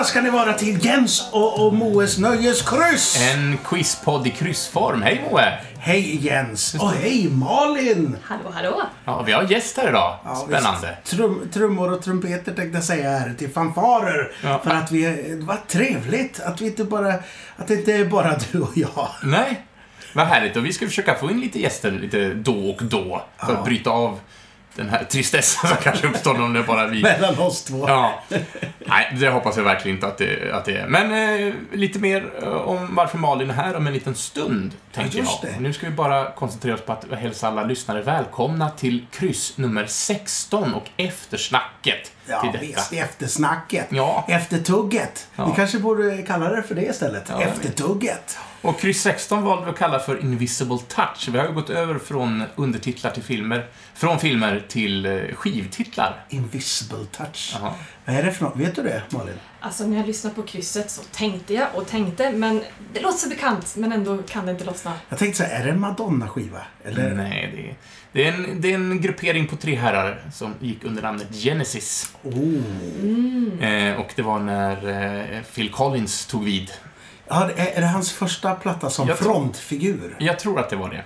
Välkomna ska ni vara till Jens och, och Moes Nöjeskryss! En quizpodd i kryssform. Hej Moe! Hej Jens! Och hej Malin! Hallå, hallå! Ja, vi har gäst här idag. Ja, Spännande. visst. Trum, trummor och trumpeter tänkte jag säga här till fanfarer. Ja. För att vi, det var trevligt att vi inte bara, att det inte är bara du och jag. Nej, vad härligt. Och vi ska försöka få in lite gäster lite då och då. För Ja. att bryta av den här tristessen som kanske uppstår om det är bara vi. Mellan oss två. Ja. Nej, det hoppas jag verkligen inte att det, att det är. Men eh, lite mer eh, om varför Malin är här om en liten stund, tänkte just jag. det. Nu ska vi bara koncentrera oss på att hälsa alla lyssnare välkomna till kryss nummer 16 och eftersnacket Ja, till detta. visst. Eftersnacket. Ja. Eftertugget. Ja. Vi kanske borde kalla det för det istället. Ja. Eftertugget. Och kryss 16 valde vi att kalla för Invisible Touch. Vi har ju gått över från undertitlar till filmer, från filmer till eh, skivtitlar. Invisible touch. Jaha. Vad är det för något? Vet du det, Malin? Alltså när jag lyssnade på krysset så tänkte jag och tänkte, men det låter så bekant, men ändå kan det inte lossna. Jag tänkte så här, är det en Madonna-skiva? Eller? Nej, det är, det, är en, det är en gruppering på tre herrar som gick under namnet Genesis. Oh. Eh, och det var när eh, Phil Collins tog vid. Ja, är, är det hans första platta som Jag frontfigur? Jag tror att det var det.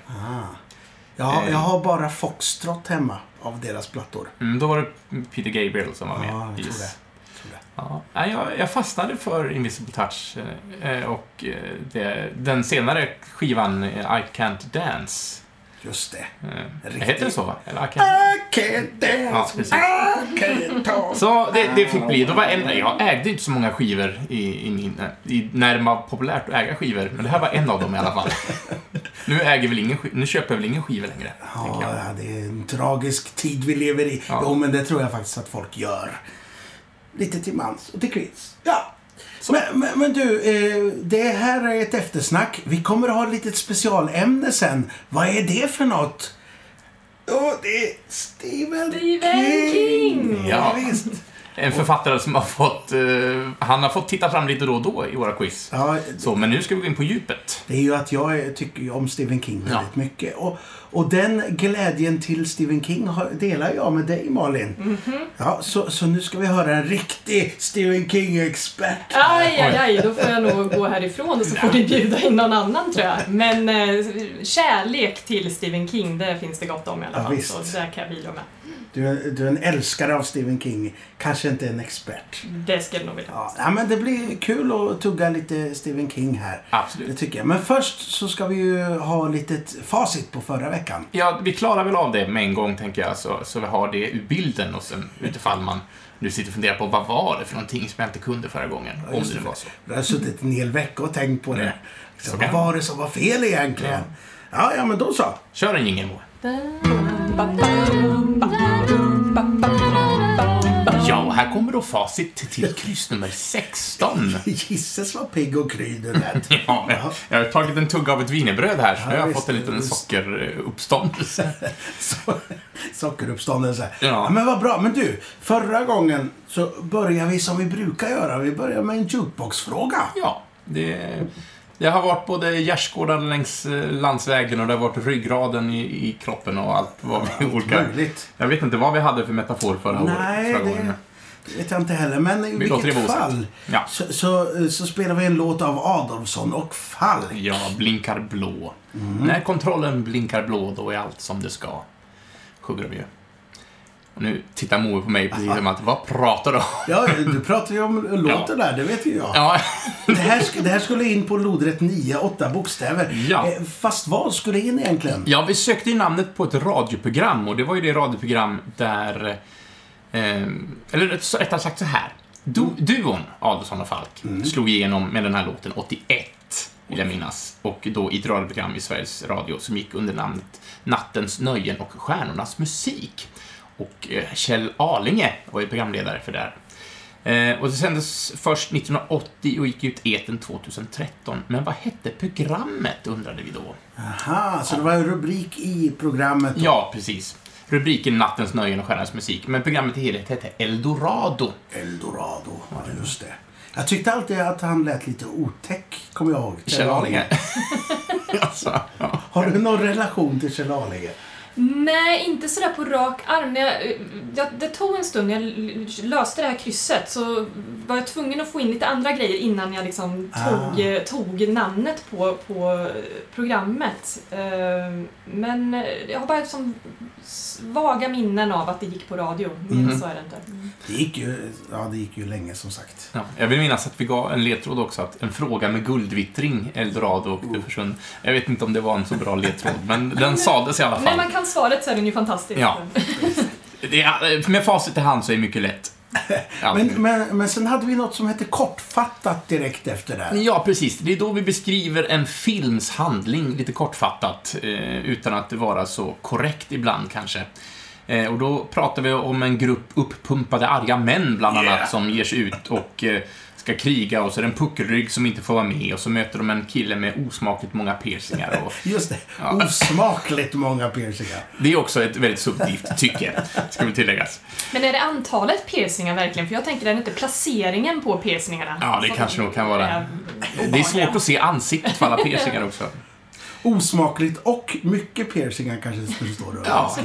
Ja, Eh. jag har bara Foxtrot hemma av deras plattor. Mm, då var det Peter Gabriel som var med. Ja, jag tror det. Tror det. Ja, jag, jag fastnade för Invisible Touch eh, eh, och det, den senare skivan, I Can't Dance. Just det. Riktigt. heter det så? Eller I can't... I can't Ja, dance, precis. I can't talk. Så det, det fick bli. Då var en, jag ägde inte så många skivor i, i min... I, när det var populärt att äga skivor, men det här var en av dem i alla fall. Nu äger väl ingen, nu köper jag väl ingen skivor längre, Ja, ja, det är en tragisk tid vi lever i. Ja. Jo, men det tror jag faktiskt att folk gör. Lite till mans och till kvinns. Ja. Men, men, men du, eh, det här är ett eftersnack. Vi kommer att ha ett litet specialämne sen. Vad är det för något? Jo, det är Stephen, Stephen King! Ja. visst. En författare som har fått... eh, han har fått titta fram lite då och då i våra quiz. Ja, Så, men nu ska vi gå in på djupet. Det är ju att jag tycker om Stephen King väldigt Ja. mycket. Och, och den glädjen till Stephen King delar jag med dig Malin. Ja, så, så nu ska vi höra en riktig Stephen King-expert. Aj, aj, aj, då får jag nog gå härifrån och så får ni bjuda in någon annan tror jag. Men eh, kärlek till Stephen King, det finns det gott om i alla Ja, fall. visst. så där kan jag bidra med. Du, är- du är en älskare av Stephen King, kanske inte en expert. Det skulle jag nog vilja. Ja, ja, men det blir kul att tugga lite Stephen King här. Det Absolut. tycker jag. Men först så ska vi ju ha lite facit på förra veckan. Ja, vi klarar väl av det med en gång, tänker jag, så, så vi har det ur bilden och sen utifall man nu sitter och funderar på vad var det för någonting som jag inte kunde förra gången, om just det nu det. var så. Du har suttit en hel vecka och tänkt på det. Mm. Så, Så vad var det som var fel egentligen? Ja, ja, men då så. Kör en jingel, Moa. Ja, här kommer då facit till kryss nummer 16. Gisses vad pigg och kry du lät. Ja, jag har tagit en tugga av ett wienerbröd här, så nu har jag fått en liten sockeruppståndelse. Sockeruppståndelse. Ja. Ja. Men vad bra. Men du, förra gången så börjar vi som vi brukar göra. Vi börjar med en jukeboxfråga. Ja, det, det har varit både gärdsgårdar längs eh, landsvägen och det har varit ryggraden i, i kroppen och allt vad vi olika... Möjligt. Jag vet inte vad vi hade för metafor förra året. Nej, förra det gången. det vet jag inte heller. Men i Vi vilket fall Ja. så, så, så spelar vi en låt av Adolfsson och Falk. Ja, blinkar blå. Mm. När kontrollen blinkar blå, då är allt som det ska. Sjunger de ju. Och nu tittar Moe på mig precis som att, vad pratar du om? Ja, du pratar ju om låten där, det vet ju jag. Ja, Det, här, det här skulle in på lodrätt 9, 8 bokstäver. Ja. Eh, Fast vad skulle in egentligen? ja, vi sökte ju namnet på ett radioprogram och det var ju det radioprogram där... Eh, eller rätt- rättare sagt så här. Du, duon Adolfsson och Falk slog igenom med den här låten 81, vill jag minnas. Och då i ett radioprogram i Sveriges Radio som gick under namnet Nattens nöjen och stjärnornas musik. Och eh, Kjell Alinge var ju programledare för det här. Eh, och det sändes först 1980 och gick ut eten 2013. Men vad hette programmet, undrade vi då. Aha, så det var en rubrik i programmet. då. Ja, precis. Rubriken Nattens nöjen och stjärnornas musik. Men programmet i helhet hette Eldorado. Eldorado, ja just det. Jag tyckte alltid att han lät lite otäck, kommer jag ihåg. Kjell Alinge. alltså, ja. Har du någon relation till Kjell Alinge? Nej, inte sådär på rak arm. Jag, jag, det tog en stund, jag l- löste det här krysset, så var jag tvungen att få in lite andra grejer innan jag liksom tog, Ah. eh, tog namnet på, på programmet. Eh, Men jag har bara liksom s- vaga minnen av att det gick på radio. Mer Mhm. så är det inte. Det gick ju, ja, det gick ju länge som sagt. Ja, jag vill minnas att vi gav en ledtråd också, att en fråga med guldvittring, Eldorado och det försvann. Jag vet inte om det var en så bra ledtråd, men den sades i alla När fall. Kan svaret så är den ju fantastisk. Ja. Det är, med facit i hand så är det mycket lätt. Men, men, men sen hade vi något som hette kortfattat direkt efter det. Ja, precis. Det är då vi beskriver en films handling lite kortfattat, eh, utan att det vara så korrekt ibland kanske. Eh, och då pratar vi om en grupp uppumpade arga män, bland annat, Yeah. som ger sig ut och eh, ska kriga och så är det en puckelrygg som inte får vara med och så möter de en kille med osmakligt många piercingar. Och Just det. Ja. Osmakligt många piercingar. det är också ett väldigt subjektivt tycke, ska vi tilläggas. Men är det antalet piercingar verkligen? För jag tänker, är det inte placeringen på piercingarna? Ja, det kanske nog kan vara. är Det är svårt att se ansiktet för alla piercingar också. Osmakligt och mycket piercingar kanske skulle stå då. Ja.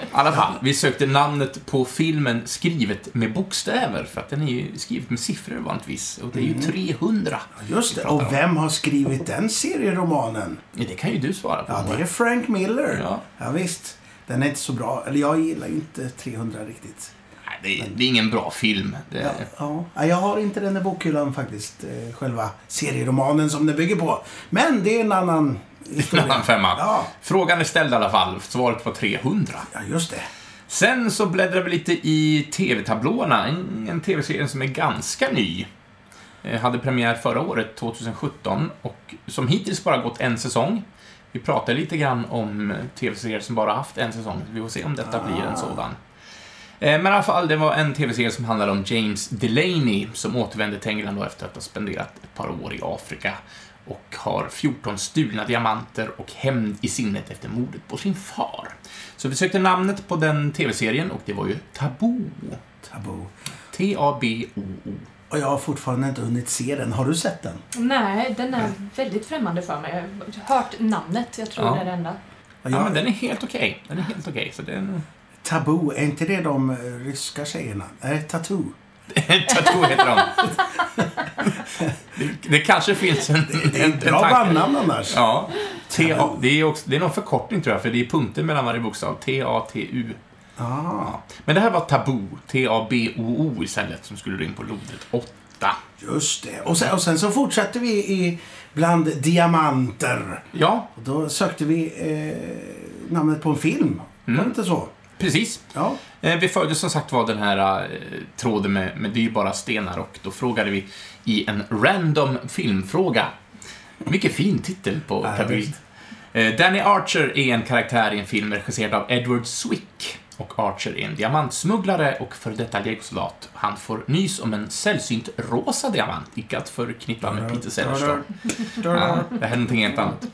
I alla fall, vi sökte namnet på filmen skrivet med bokstäver, för att den är ju skrivet med siffror vanligtvis. Och det är ju 300. Ja, Just det. Och vem har skrivit den serieromanen? Ja, Det kan ju du svara på. Ja, det är Frank Miller. Ja. ja visst. Den är inte så bra. Eller jag gillar inte 300 riktigt. Nej, det, är, det är ingen bra film. Det, Ja, ja. Ja, Jag har inte den i bokhyllan faktiskt. eh, Själva serieromanen som den bygger på. Men det är en annan En femma. Ja, Frågan är ställd i alla fall. Svaret var 300. ja, just det. Sen så bläddrar vi lite i TV-tablåerna. En, en TV-serie som är ganska ny. Eh, hade premiär förra året, 2017, och som hittills bara gått en säsong. Vi pratar lite grann om TV-serier som bara haft en säsong. Vi får se om detta blir en sådan. Eh, Men i alla fall, det var en TV-serie som handlade om James Delaney som återvände till England efter att ha spenderat ett par år i Afrika och har 14 stulna diamanter och hämnd i sinnet efter mordet på sin far. Så vi sökte namnet på den TV-serien och det var ju Taboo. Tabu. T-A-B-O-O. Och jag har fortfarande inte hunnit se den. Har du sett den? Nej, den är väldigt främmande för mig. Jag har hört namnet, jag tror Ja. det är det enda. Ja, Ja, jag- men den är helt okej. Den är helt okej, så den... Tabu, är inte det de eh, ryska tjejerna? Nej, Tattoo. Tattoo heter de. det, det kanske finns en, Det är en, ett bra tanke. bandnamn annars. Ja. T-A, det, är också, det är någon förkortning tror jag, för det är punkter mellan varje bokstav. T-A-T-U. Ah. Ja. Men det här var Taboo, T-A-B-O-O istället, som skulle in på lodret 8. Just det. Och sen, och sen så fortsatte vi i bland diamanter. Ja, Och då sökte vi eh, namnet på en film. Var Mm. det inte så? Precis. Ja. Eh, Vi följde som sagt var den här eh, tråden med, med dyrbara stenar och då frågade vi i en random filmfråga. Mycket fin titel på visst. Eh, Danny Archer är en karaktär i en film regisserad av Edward Swick. Och Archer är en diamantsmugglare och för detta legosoldat. Han får nys om en sällsynt rosa diamant, icke att förknippa med Peter Sellers då. Ja, det här är någonting helt annat.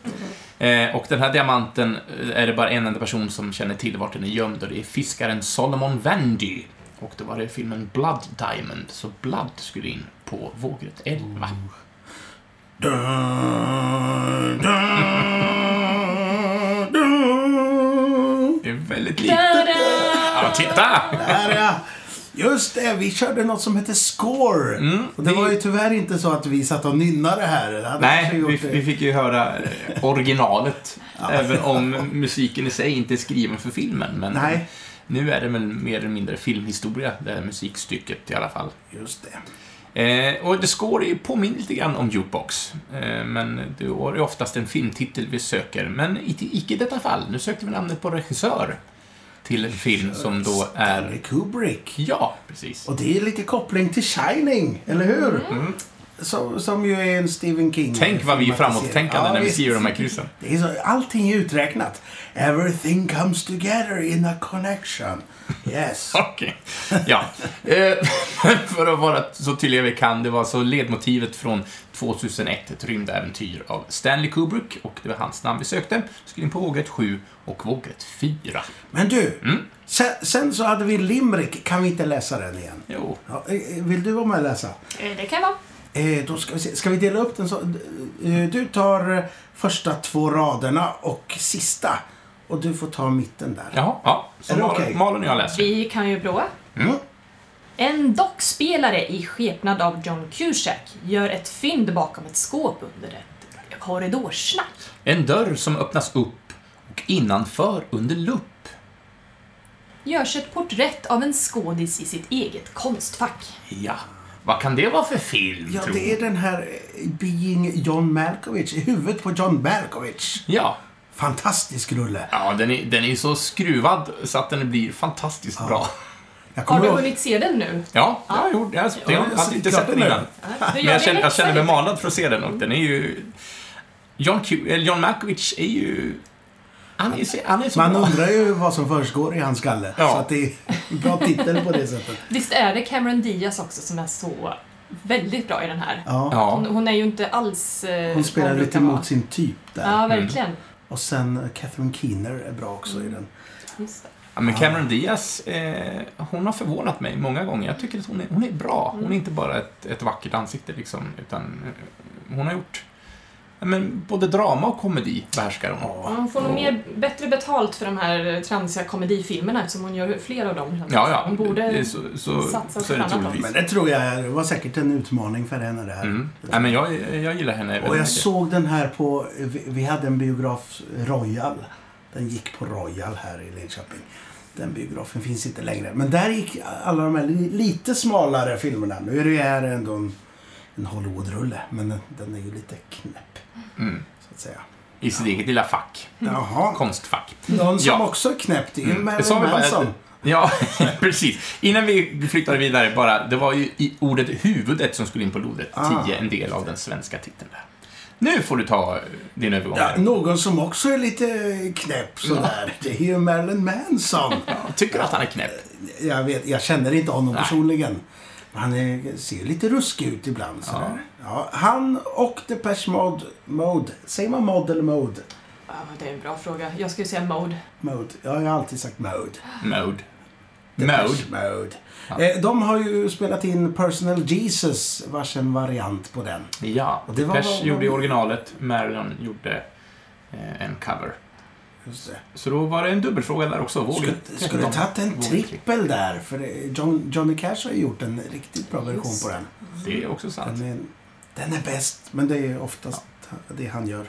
Eh, och den här diamanten eh, är det bara en enda person som känner till vart den är gömd och det är fiskaren Solomon Vandy. Och då var det filmen Blood Diamond, så Blood skulle in på vågrätt 11. Dun, dun, dun. Det är väldigt likt. Titta! Där ja! Just det, vi körde något som hette Score. Mm, och det det- var ju tyvärr inte så att vi satt och nynnade här. Det Nej, vi, det. vi fick ju höra eh, originalet. Även om musiken i sig inte är skriven för filmen. Men Nej. nu är det väl mer eller mindre filmhistoria, det här musikstycket i alla fall. Just det. Eh, och The Score påminner lite grann om Jukebox. Eh, men det är oftast en filmtitel vi söker. Men icke i detta fall. Nu sökte vi namnet på regissör till en film som då Stanley är... Kubrick. Ja, precis. Och det är lite koppling till Shining, eller hur? Mm. Som, som ju är en Stephen King Tänk vad vi är framåttänkande Ja, när vi skriver de här kryssen. Det är så, allting är uträknat. Everything comes together in a connection. Yes. Okej. Ja. Eh, för att vara så tydliga vi kan, det var alltså ledmotivet från 2001, ett rymdäventyr av Stanley Kubrick, och det var hans namn vi sökte. Skulle in på vågrätt 7 och vågrätt 4. Men du, Mm. sen, sen så hade vi Limerick. Kan vi inte läsa den igen? Jo. Ja, eh, vill du vara med och läsa? Eh, Det kan vara. Eh, då ska vi se. Ska vi dela upp den så? Eh, du tar eh, första två raderna och sista. Och du får ta mitten där. Jaha, ja. Så Är det Mal- okej? Malin och jag läser. Vi kan ju blåa. Mm. En dockspelare i skepnad av John Cusack gör ett fynd bakom ett skåp under ett korridorsnack. En dörr som öppnas upp och innanför under lupp. Görs ett porträtt av en skådis i sitt eget konstfack. Ja, vad kan det vara för film, Ja, tror det är den här eh, Being John Malkovich. I huvudet på John Malkovich. Ja. Fantastisk rulle. Ja, den är, den är så skruvad så att den blir fantastiskt bra. Jag Har kommer du ihåg... från se den nu? Ja, jag har gjort jag, jag, jag hade inte sett den innan. Ja, du Men jag känner, jag känner mig manad för att se den och den är ju... John, Q, eller John Malkovich är ju... Han är, han är så Man bra. undrar ju vad som försiggår i hans skalle. Ja. Så att det är en bra titel på det sättet. Visst är det Cameron Diaz också som är så väldigt bra i den här? Ja. Hon, hon är ju inte alls... eh, Hon spelar lite mot sin typ där. Ja, verkligen. Och sen eh, Catherine Keener är bra också Mm. i den. Just det. Ja, men Cameron Diaz, eh, hon har förvånat mig många gånger. Jag tycker att hon är, hon är bra. Hon är inte bara ett, ett vackert ansikte, liksom, utan eh, hon har gjort men, både drama och komedi behärskar hon. Ja. Hon får nog mer, bättre betalt för de här tramsiga komedifilmerna eftersom hon gör fler av dem. Ja, ja. Hon borde... det så, så, satsa så det på annat. Men det tror jag är- var säkert en utmaning för henne det här. Mm. Ja, men jag, jag gillar henne väldigt Och jag mycket. såg den här på, vi, vi hade en biograf, Royal. Den gick på Royal här i Linköping. Den biografen finns inte längre. Men där gick alla de här li- lite smalare filmerna. Nu är det ju här ändå en, en Hollywood-rulle. Men den, den är ju lite knäpp, Mm. så att säga. I sitt eget lilla fack. Jaha. Konstfack. Någon som Ja. också är knäppt det är ju Mm. Marilyn Manson. Ja, precis. Innan vi flyttade vidare bara, det var ju i ordet huvudet som skulle in på lodret. Ah. 10, en del av den svenska titeln där. Nu får du ta din övergång Ja, någon som också är lite knäpp sådär. Det är ju Marilyn Manson. Ja, tycker du att han är knäpp? Jag, vet, jag känner inte honom Nej. personligen. Han är, ser lite ruskig ut ibland. Sådär. Ja. han och Depeche Mode, Mode. Säger man Mod eller Mode? Ja, det är en bra fråga. Jag skulle säga Mode. Mode. Ja, jag har alltid sagt Mode. Mode. Mode. Depeche Mode. Ja. Eh, de har ju spelat in Personal Jesus, varsin variant på den. Ja, Och det var- Depeche var- gjorde originalet, Marilyn gjorde eh, en cover. Just det. Så då var det en dubbelfråga där också. Skulle, skulle tagit en trippel där. För John, Johnny Cash har ju gjort en riktigt bra version på den. Det är också sant. Den är, den är bäst, men det är oftast det han gör.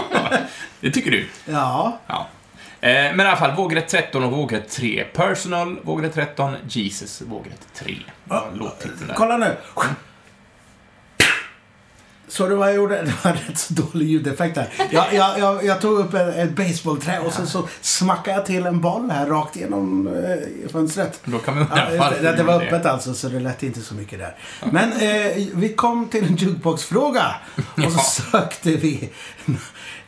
det tycker du? Ja, Ja. Eh, men i alla fall, vågrätt 13 och vågrätt 3. Personal, vågrätt 13, Jesus, vågrätt 3. Ja, Låttiteln där. kolla nu. Så du vad jag gjorde? Det var rätt så dålig ljudeffekt där. Jag, jag, jag, jag tog upp ett, baseballträ och sen så smackade jag till en boll här rakt genom eh, fönstret. Då kan undra Ja, det, det var öppet alltså, så det lät inte så mycket där. Men eh, vi kom till en jukebox-fråga. Och så sökte vi.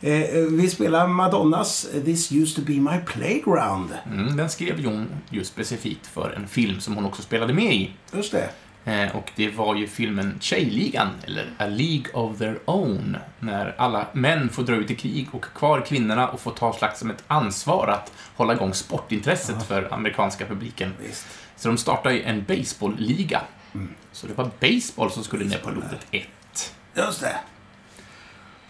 Eh, vi spelar Madonnas This used to be my playground. Mm, den skrev Jon just specifikt för en film som hon också spelade med i. Just det. Eh, och det var ju filmen Tjejligan, eller A League of Their Own, när alla män får dra ut i krig och kvar kvinnorna och får ta slags som ett ansvar att hålla igång sportintresset för amerikanska publiken. Visst. Så de startade ju en baseballliga. Så det var baseball som skulle ner på lodet 1. Just det.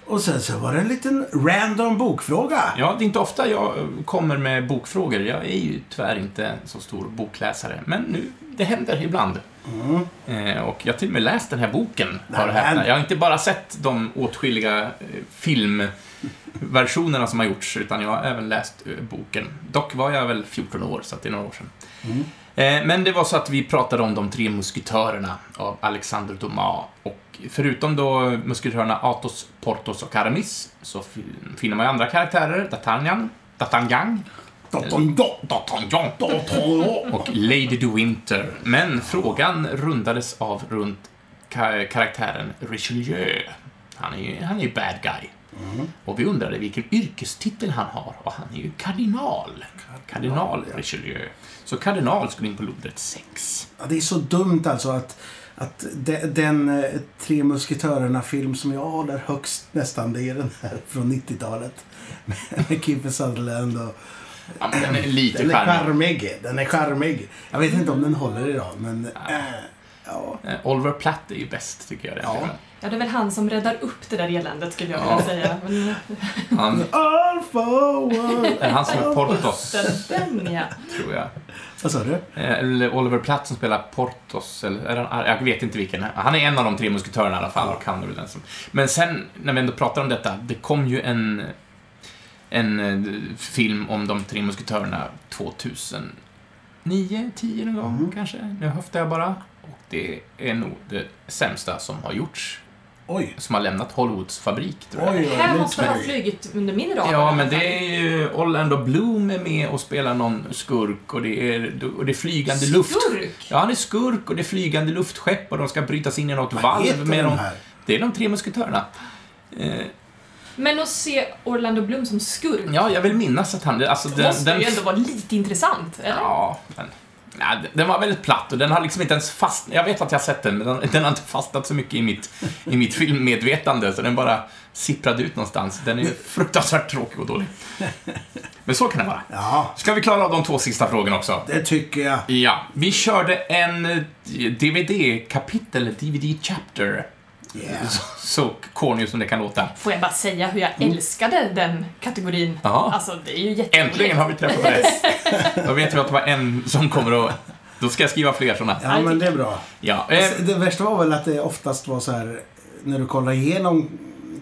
Och sen så var det en liten random bokfråga. Ja, det är inte ofta jag eh, kommer med bokfrågor. Jag är ju tyvärr inte så stor bokläsare. Men nu, det händer ibland. Eh, och jag har till och med läst den här boken, Nämen. häpna. Jag har inte bara sett de åtskilliga eh, filmversionerna som har gjorts, utan jag har även läst eh, boken. Dock var jag väl 14 år, så det är några år sedan. Eh, men det var så att vi pratade om de tre musketörerna av Alexander Dumas. Och förutom då musketörerna Athos, Porthos och Aramis så fi- finner man ju andra karaktärer. D'Artagnan, D'Artagnan, Och Lady de Winter. Men frågan rundades av runt ka- karaktären Richelieu. Han är ju han är bad guy. Och vi undrade vilken yrkestitel han har och han är ju kardinal. Kardinal Richelieu. Så kardinal skulle in på lodret 6. Ja, det är så dumt alltså att, att de, den eh, Tre Musketörerna-film som jag håller högst nästan, det är den här från 90-talet. Med Kiefer Sutherland och... Ja, men den är lite Den är charmig. Den är charmig. Jag vet inte om den håller idag, men... Äh, ja. Eh, Oliver Platt är ju bäst, tycker jag. Den Ja. Ja, det är väl han som räddar upp det där eländet skulle jag Ja. vilja säga. Men, Han, All forward. Är det han som är Portos, Den, den ja. tror jag. Vad sa du? Eh, Eller Oliver Platt som spelar Portos, eller är han, jag vet inte vilken. Han är en av de tre musketörerna i alla fall, och han är väl den som... Men sen, när vi ändå pratar om detta, det kom ju en, en eh, film om de tre musketörerna 2009, 10 någon gång kanske. Nu höftar jag bara. Och det är nog det sämsta som har gjorts, Oj. som har lämnat Hollywoods fabrik, tror jag. Oj, oj, Här måste ha flugit under min radar. i Ja, men det är ju Orlando Bloom är med och spelar någon skurk och det är, och det är flygande luft... Skurk? Ja, han är skurk och det är flygande luftskepp och de ska bryta sig in i något Vad heter valv med dem. här? Det är de tre musketörerna. Eh, Men att se Orlando Bloom som skurk ja, jag vill minnas att han... Alltså, den, måste den, ju ändå vara lite intressant, eller? Ja, men... Ja, den var väldigt platt och den har liksom inte ens fast... Jag vet att jag har sett den, men den, den har inte fastnat så mycket i mitt, i mitt filmmedvetande, så den bara sipprade ut någonstans. Den är fruktansvärt tråkig och dålig. Men så kan det vara. Ja, Ska vi klara av de två sista frågorna också? det tycker jag. Ja, vi körde en eh, DVD-kapitel, DVD-chapter. Yeah. Så, så corny som det kan låta. Får jag bara säga hur jag älskade den kategorin? Ja. Alltså, det är ju jätteroligt. Äntligen har vi träffat rätt. Då vet vi att det var en som kommer att... Då ska jag skriva fler sådana. Ja, men det är bra. Ja, eh, Alltså, Det värsta var väl att det oftast var så här, när du kollar igenom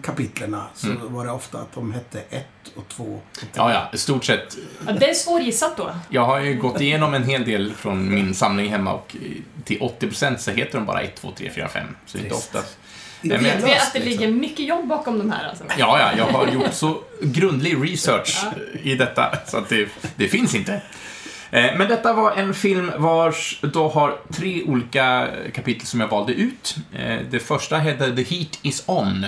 kapitlerna så var det ofta att de hette ett och två och tre. ja, ja, i stort sett. Ja, det är svårgissat då. Jag har ju gått igenom en hel del från min samling hemma och till 80% så heter de bara 1, 2, 3, 4, 5. Så det är inte Trist. oftast. Jag vet att det liksom. ligger mycket jobb bakom de här alltså. Ja, ja, jag har gjort så grundlig research i detta så att det, det finns inte. Eh, Men detta var en film vars då har tre olika kapitel som jag valde ut. Eh, Det första hette The Heat Is On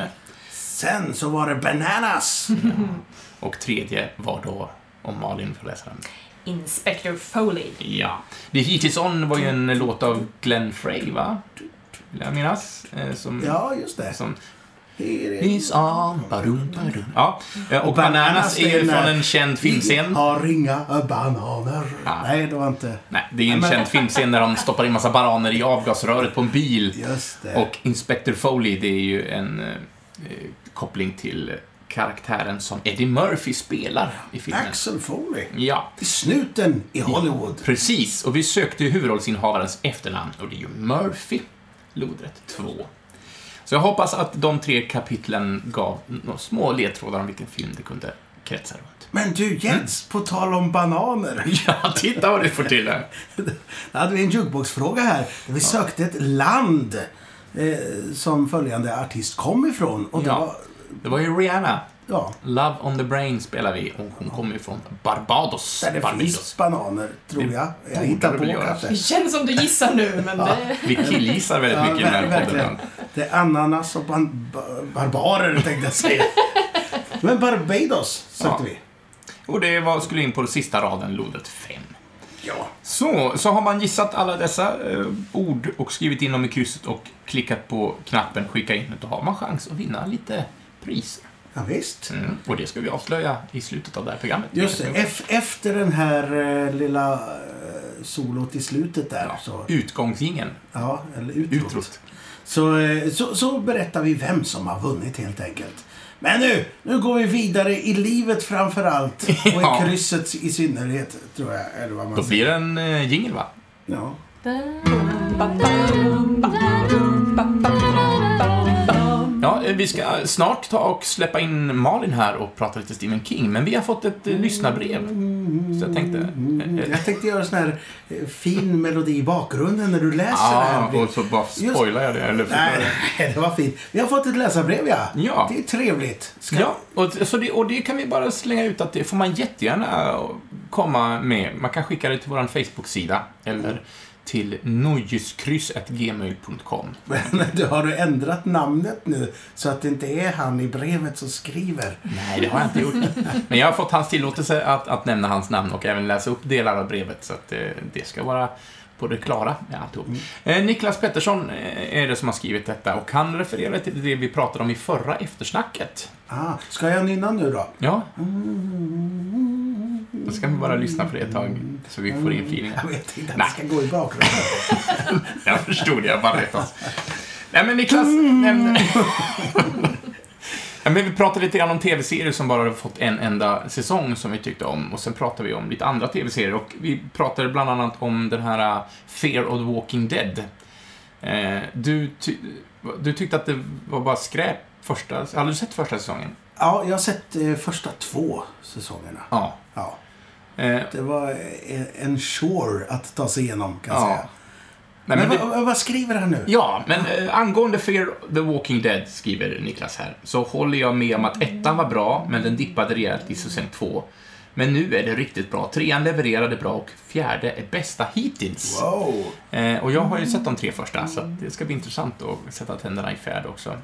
Sen så var det Bananas. och tredje var då, om Malin får läsa den. Inspector Foley. Ja. The Heat Is On var ju en låt av Glenn Frey, va? Vill jag minnas. Eh, Som, Ja, just det. som Here Is on, badum, badum. Ja, eh, och Och Bananas är ju från en känd filmscen. Vi har inga bananer. Ja. Nej, det var inte... Nej, det är en Men- känd filmscen där de stoppar in massa bananer i avgasröret på en bil. Just det. Och Inspector Foley, det är ju en eh, koppling till karaktären som Eddie Murphy spelar i filmen. Axel Foley. Ja, Till snuten i Hollywood. precis. Och vi sökte ju huvudrollsinnehavarens efternamn och det är ju Murphy. Lodrätt 2. Så jag hoppas att de tre kapitlen gav några små ledtrådar om vilken film det kunde kretsa runt. Men du Jens, på tal om bananer. Ja, titta vad du får till här. Då hade vi en jukeboxfråga här. Där vi sökte ett land eh, som följande artist kom ifrån. Och det Ja. var... Det var ju Rihanna. Ja, Love on the Brain spelar vi och hon kommer ju från Barbados. där det Barbados. finns bananer, tror Det jag. Jag hittar det på kanske. Det känns som du gissar nu, men det... Vi killgissar väldigt Ja, mycket i den här podden. Det är ananas och ban- ba- barbarer tänkte jag säga. Men Barbados sökte Ja. vi. Och det var, skulle in på den sista raden, lodet 5. Ja. Så, så har man gissat alla dessa eh, ord och skrivit in dem i krysset och klickat på knappen skicka in. Då har man chans att vinna lite priser. Ja, visst. Mm. Och det ska vi avslöja i slutet av det här programmet. Just det. Ef- efter den här eh, lilla eh, solot i slutet där. Ja, Så, Utgångsgingen. ja, eller utrot. Utrot. Så, eh, så, så berättar vi vem som har vunnit helt enkelt. Men nu, nu går vi vidare i livet framför allt. Och Ja. i krysset i synnerhet, tror jag. Eller vad man Då säger. blir det en eh, jingel, va? Ja. Ja, vi ska snart ta och släppa in Malin här och prata lite Stephen King, men vi har fått ett eh, lyssnarbrev. Så jag tänkte... eh, eh, Jag tänkte göra sån här eh, fin melodi i bakgrunden när du läser det här. Ja, och så bara spoilar jag det. Eller Nej, nej, det var fint. Vi har fått ett läsarbrev, ja. Ja. Det är trevligt. Ska... Ja, och, så det, och det kan vi bara slänga ut att det får man jättegärna komma med. Man kan skicka det till vår Facebook-sida eller till nojeskryss.gmail.com. Men du, har du ändrat namnet nu så att det inte är han i brevet som skriver? Nej, det har jag inte gjort. Men jag har fått hans tillåtelse att, att nämna hans namn och även läsa upp delar av brevet, så att eh, det ska vara på det klara med alltihop. Eh, Niklas Pettersson eh, är det som har skrivit detta och han refererar till det vi pratade om i förra eftersnacket. Ah, ska jag nynna nu då? Ja. Då ska vi bara lyssna på det ett tag, så vi får in feelingen. Jag vet inte det ska gå i bakgrunden. Jag förstod det, jag bara oss. Nej men Niklas nämnde... Ja, men vi pratade lite grann om tv-serier som bara har fått en enda säsong som vi tyckte om. Och sen pratade vi om lite andra tv-serier. Och vi pratade bland annat om den här uh, Fear of the Walking Dead. Eh, du, ty du tyckte att det var bara skräp första... Hade du sett första säsongen? Ja, jag har sett eh, första två säsongerna. Ja. Ja. Eh, Det var eh, en chore att ta sig igenom, kan jag Ja. säga. nej, Men, men det, vad, vad skriver han nu? Ja, men eh, angående Fear the Walking Dead, skriver Niklas här, så håller jag med om att ettan var bra, men den dippade rejält i säsong två. Men nu är det riktigt bra. Trean levererade bra och fjärde är bästa hittills. Wow! Eh, och jag har ju sett de tre första, så det ska bli intressant att sätta tänderna i färd också.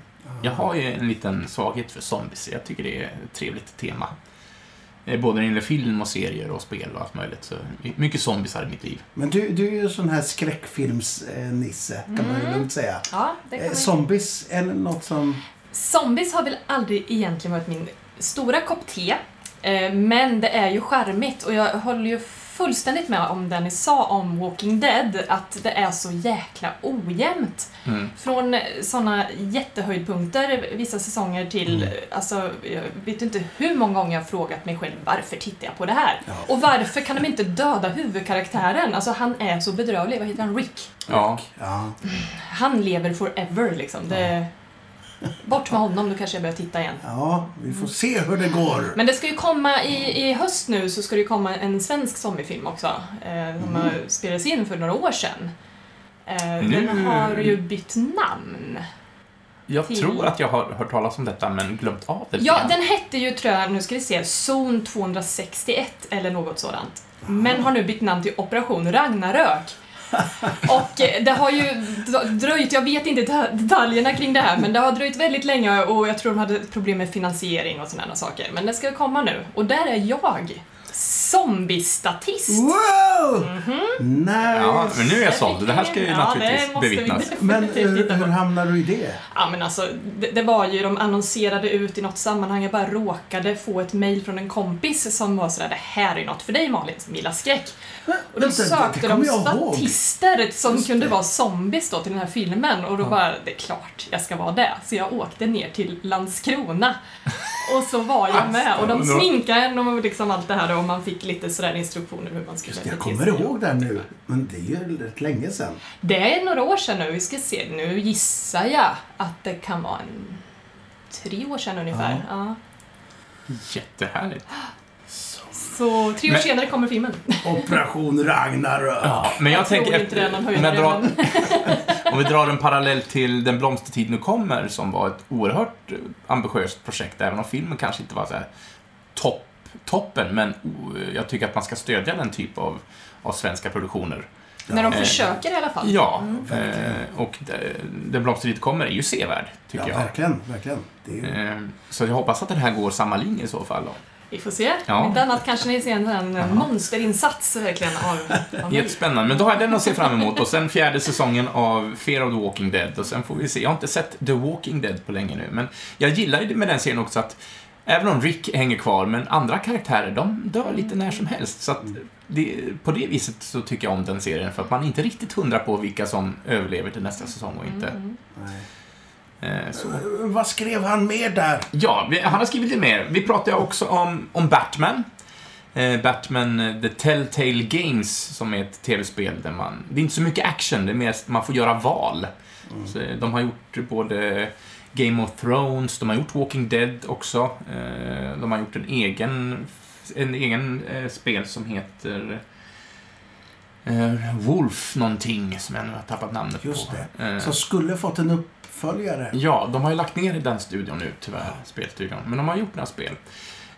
Jag har ju en liten svaghet för zombies. Jag tycker det är ett trevligt tema. Eh, Både när det gäller film och serier och spel och allt möjligt. Så mycket zombiesar i mitt liv. Men du, du är ju sån här skräckfilmsnisse, kan man ju lugnt säga. Ja, det kan Eh, Zombies, är det något som... Zombies har väl aldrig egentligen varit min stora kopp te. eh, Men det är ju charmigt och jag håller ju fullständigt med om det ni sa om Walking Dead, att det är så jäkla ojämnt. Mm. Från såna jättehöjdpunkter vissa säsonger till, Mm. alltså, jag vet inte hur många gånger jag har frågat mig själv varför tittar jag på det här? Ja. Och varför kan de inte döda huvudkaraktären? Alltså han är så bedrövlig, vad heter han? Rick? Ja. Ja. Han lever forever liksom. Det... Bort med honom, då kanske jag börjar titta igen. ja, vi får se hur det går. Men det ska ju komma i, i höst nu så ska det ju komma en svensk zombiefilm också. Eh, som Mm. spelades in för några år sedan. Eh, Nu- Den har ju bytt namn. Jag Till- tror att jag har hört talas om detta, men glömt av det. Ja, den hette ju, tror jag, nu ska vi se, Zon 261 eller något sådant. Men har nu bytt namn till Operation Ragnarök. Och det har ju dröjt, jag vet inte detaljerna kring det här, men det har dröjt väldigt länge och jag tror de hade problem med finansiering och sådana saker. Men det ska komma nu. Och där är jag, zombiestatist. Wow! Nice! Ja, men nu är jag såld. Det här ska ju Ja, naturligtvis bevittnas. Men definitivt hur, hur hamnar du i det? Ja men alltså, det, det var ju, de annonserade ut i något sammanhang, jag bara råkade få ett mail från en kompis som var sådär, det här är något för dig Malin som gillar skräck. Och då Vänta, sökte det de jag ihåg. statister som Just kunde det. vara zombies då till den här filmen och då bara, det är klart jag ska vara det. Så jag åkte ner till Landskrona och så var jag med och de sminkade en och liksom allt det här då, och man fick lite sådär instruktioner hur man skulle Jag bete kommer sig. ihåg det nu, men det är ju rätt länge sedan. Det är några år sedan nu, vi ska se, nu gissar jag att det kan vara en tre år sedan ungefär. Ja. Jättehärligt. Så tre år Men- senare kommer filmen. Operation Ragnarök. Ja, men jag, Jag tror tänker, inte det är någon jag höjdare, om vi drar en parallell till Den blomstertid nu kommer, som var ett oerhört eh, ambitiöst projekt, även om filmen kanske inte var så här topp, toppen, men oh, jag tycker att man ska stödja den typ av, av svenska produktioner. När de Eh, försöker i alla fall. Ja, eh, och Den blomstertid kommer är ju sevärd, tycker Ja, jag. verkligen, verkligen. Det är ju... Eh, Så jag hoppas att den här går samma linje i så fall. Då. Vi får se. Ja. Inte annat kanske ni ser en, en monsterinsats verkligen av, av mig. Jättespännande, men då har jag den att se fram emot och sen fjärde säsongen av Fear of the Walking Dead och sen får vi se. Jag har inte sett The Walking Dead på länge nu, men jag gillar ju det med den serien också att även om Rick hänger kvar, men andra karaktärer, de dör lite när som helst. Så att det, på det viset så tycker jag om den serien, för att man inte riktigt hundrar på vilka som överlever till nästa säsong och inte. Mm. Eh, så. Vad skrev han mer där? Ja, han har skrivit lite mer. Vi pratade också om, om Batman. Eh, Batman eh, The Telltale Games, som är ett tv-spel där man... Det är inte så mycket action, det är mer man får göra val. Så, eh, de har gjort både Game of Thrones, de har gjort Walking Dead också. De har gjort en egen, en egen spel som heter Wolf någonting, som jag nu har tappat namnet Just på. det. Eh, Som skulle fått en uppföljare. Ja, de har ju lagt ner i den studion nu, tyvärr, spelstudion. Men de har gjort några spel.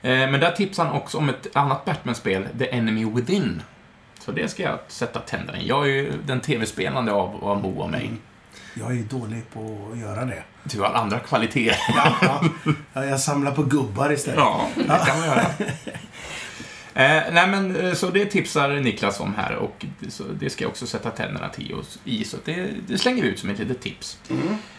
Eh, men där tipsar han också om ett annat Batman-spel, The Enemy Within. Så det ska jag sätta tänderna i. Jag är ju den tv-spelande av, av Mo och mig. Mm. Jag är ju dålig på att göra det. Du har andra kvaliteter. Ja, ja, jag samlar på gubbar istället. Ja, det kan man göra. Eh, nej men, eh, så det tipsar Niklas om här och det, ska jag också sätta tänderna till och, i, så det, det slänger vi ut som ett litet tips.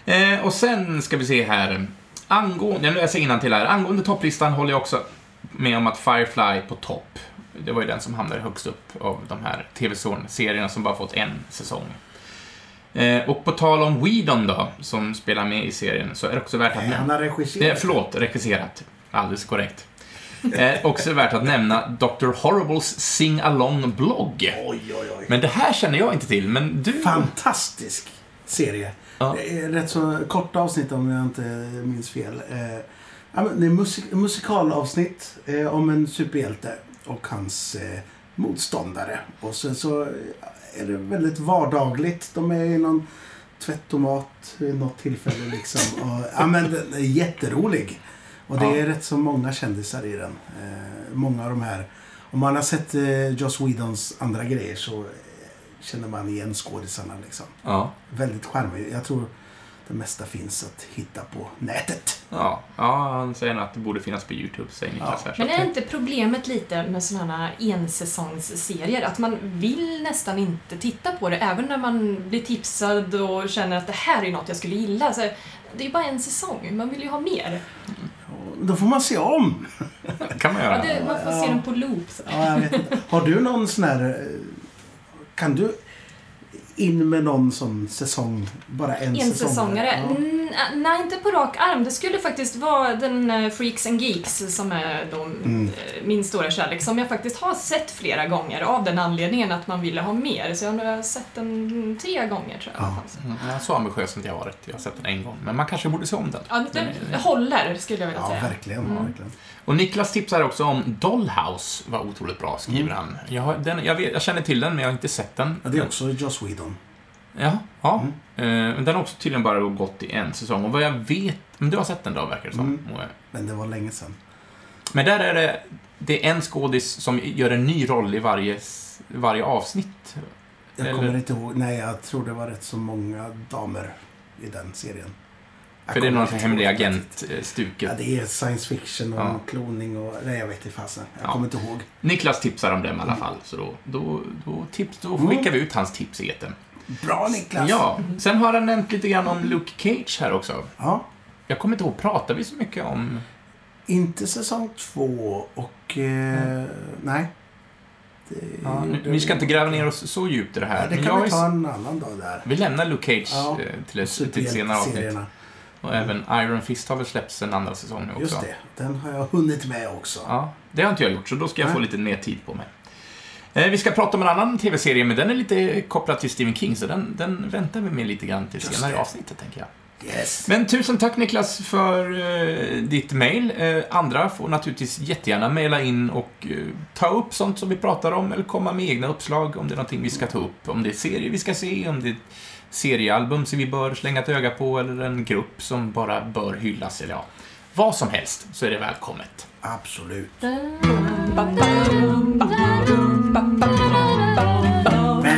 Eh, och sen ska vi se här, angående, jag läser till här, angående topplistan håller jag också med om att Firefly på topp. Det var ju den som hamnade högst upp av de här tv-serierna som bara fått en säsong. Eh, och på tal om Whedon då, som spelar med i serien, så är det också värt att Nej, han nämna... har Eh, regisserat. förlåt, regisserat. Alldeles korrekt. Eh, också värt att nämna Dr. Horribles Sing Along-blogg. Oj, oj, oj. Men det här känner jag inte till, men du... Fantastisk serie. Ja. Det är rätt så korta avsnitt om jag inte minns fel. Eh, det är musik musikalavsnitt eh, om en superhjälte och hans eh, motståndare. Och sen så är det väldigt vardagligt. De är i någon tvättomat vid något tillfälle liksom. Och, ja, men den är jätterolig. Och det Ja. är rätt så många kändisar i den. Eh, många av de här. Om man har sett eh, Joss Whedons andra grejer så eh, känner man igen skådisarna liksom. Ja. Väldigt charmig. Jag tror det mesta finns att hitta på nätet. Ja, ja, han säger att det borde finnas på YouTube, säger Niklas Ja. här. Men är inte problemet lite med sådana här ensäsongsserier att man vill nästan inte titta på det även när man blir tipsad och känner att det här är något jag skulle gilla. Så det är ju bara en säsong, man vill ju ha mer. Och Då får man se om. Det kan man Ja, göra. det, man får se den på loop. Så. Ja, jag vet inte. Har du någon sån här... eh, Kan du in med någon sån säsong? Bara en, En säsongare? Ja. Mm, nej, inte på rak arm. Det skulle faktiskt vara den eh, Freaks and Geeks som är då, Mm. eh, min stora kärlek, som jag faktiskt har sett flera gånger av den anledningen att man ville ha mer. Så jag har sett den tre gånger tror jag. Ja. Ja, så ambitiös har inte jag varit. Jag har sett den en gång. Men man kanske borde se om den. Ja, Den det är- håller skulle jag vilja Ja, säga. verkligen. Mm. verkligen. Och Niklas tipsar också om Dollhouse, var otroligt bra, skriver Mm. han. Jag, har, den, jag, vet, jag känner till den, men jag har inte sett den. Ja, det är också Joss Whedon. Ja, ja. Mm. Men den har också tydligen bara gått i en säsong. Och vad jag vet... Men du har sett den då, verkar det som. Mm. Men det var länge sedan. Men där är det... Det är en skådis som gör en ny roll i varje, varje avsnitt. Jag Eller- kommer inte ihåg. Nej, jag tror det var rätt så många damer i den serien. För det är någon hemlig agent-stuket. Ja, det är science fiction och Ja. kloning och... Nej, jag vet inte fasen. Jag Ja. kommer inte ihåg. Niklas tipsar om dem i alla fall, så då, då, då, tips, då Mm. skickar vi ut hans tips i etern. Bra Niklas! Ja, sen har han nämnt lite grann om Luke Cage här också. ja. Jag kommer inte ihåg, pratar vi så mycket om... Inte säsong två och... Eh, Nej. Det, Ja, nu, vi ska inte gräva ner oss så djupt i det här. Ja, det kan vi ta en annan dag där. vi lämnar Luke Cage Ja, eh, till ett, till ett senare avsnitt. Och även Iron Fist har väl släppts en andra säsong nu också. Just det. Den har jag hunnit med också. Ja, det har inte jag gjort, så då ska jag Nej. få lite mer tid på mig. Eh, vi ska prata om en annan TV-serie, men den är lite kopplad till Stephen King, så den, den väntar vi med lite grann till Just senare i avsnittet, tänker jag. Yes. Men tusen tack Niklas för eh, ditt mail. Eh, andra får naturligtvis jättegärna mejla in och eh, ta upp sånt som vi pratar om eller komma med egna uppslag om det är någonting vi ska ta upp. Om det är serier vi ska se, om det är seriealbum som vi bör slänga ett öga på eller en grupp som bara bör hyllas eller ja, vad som helst så är det välkommet. Absolut.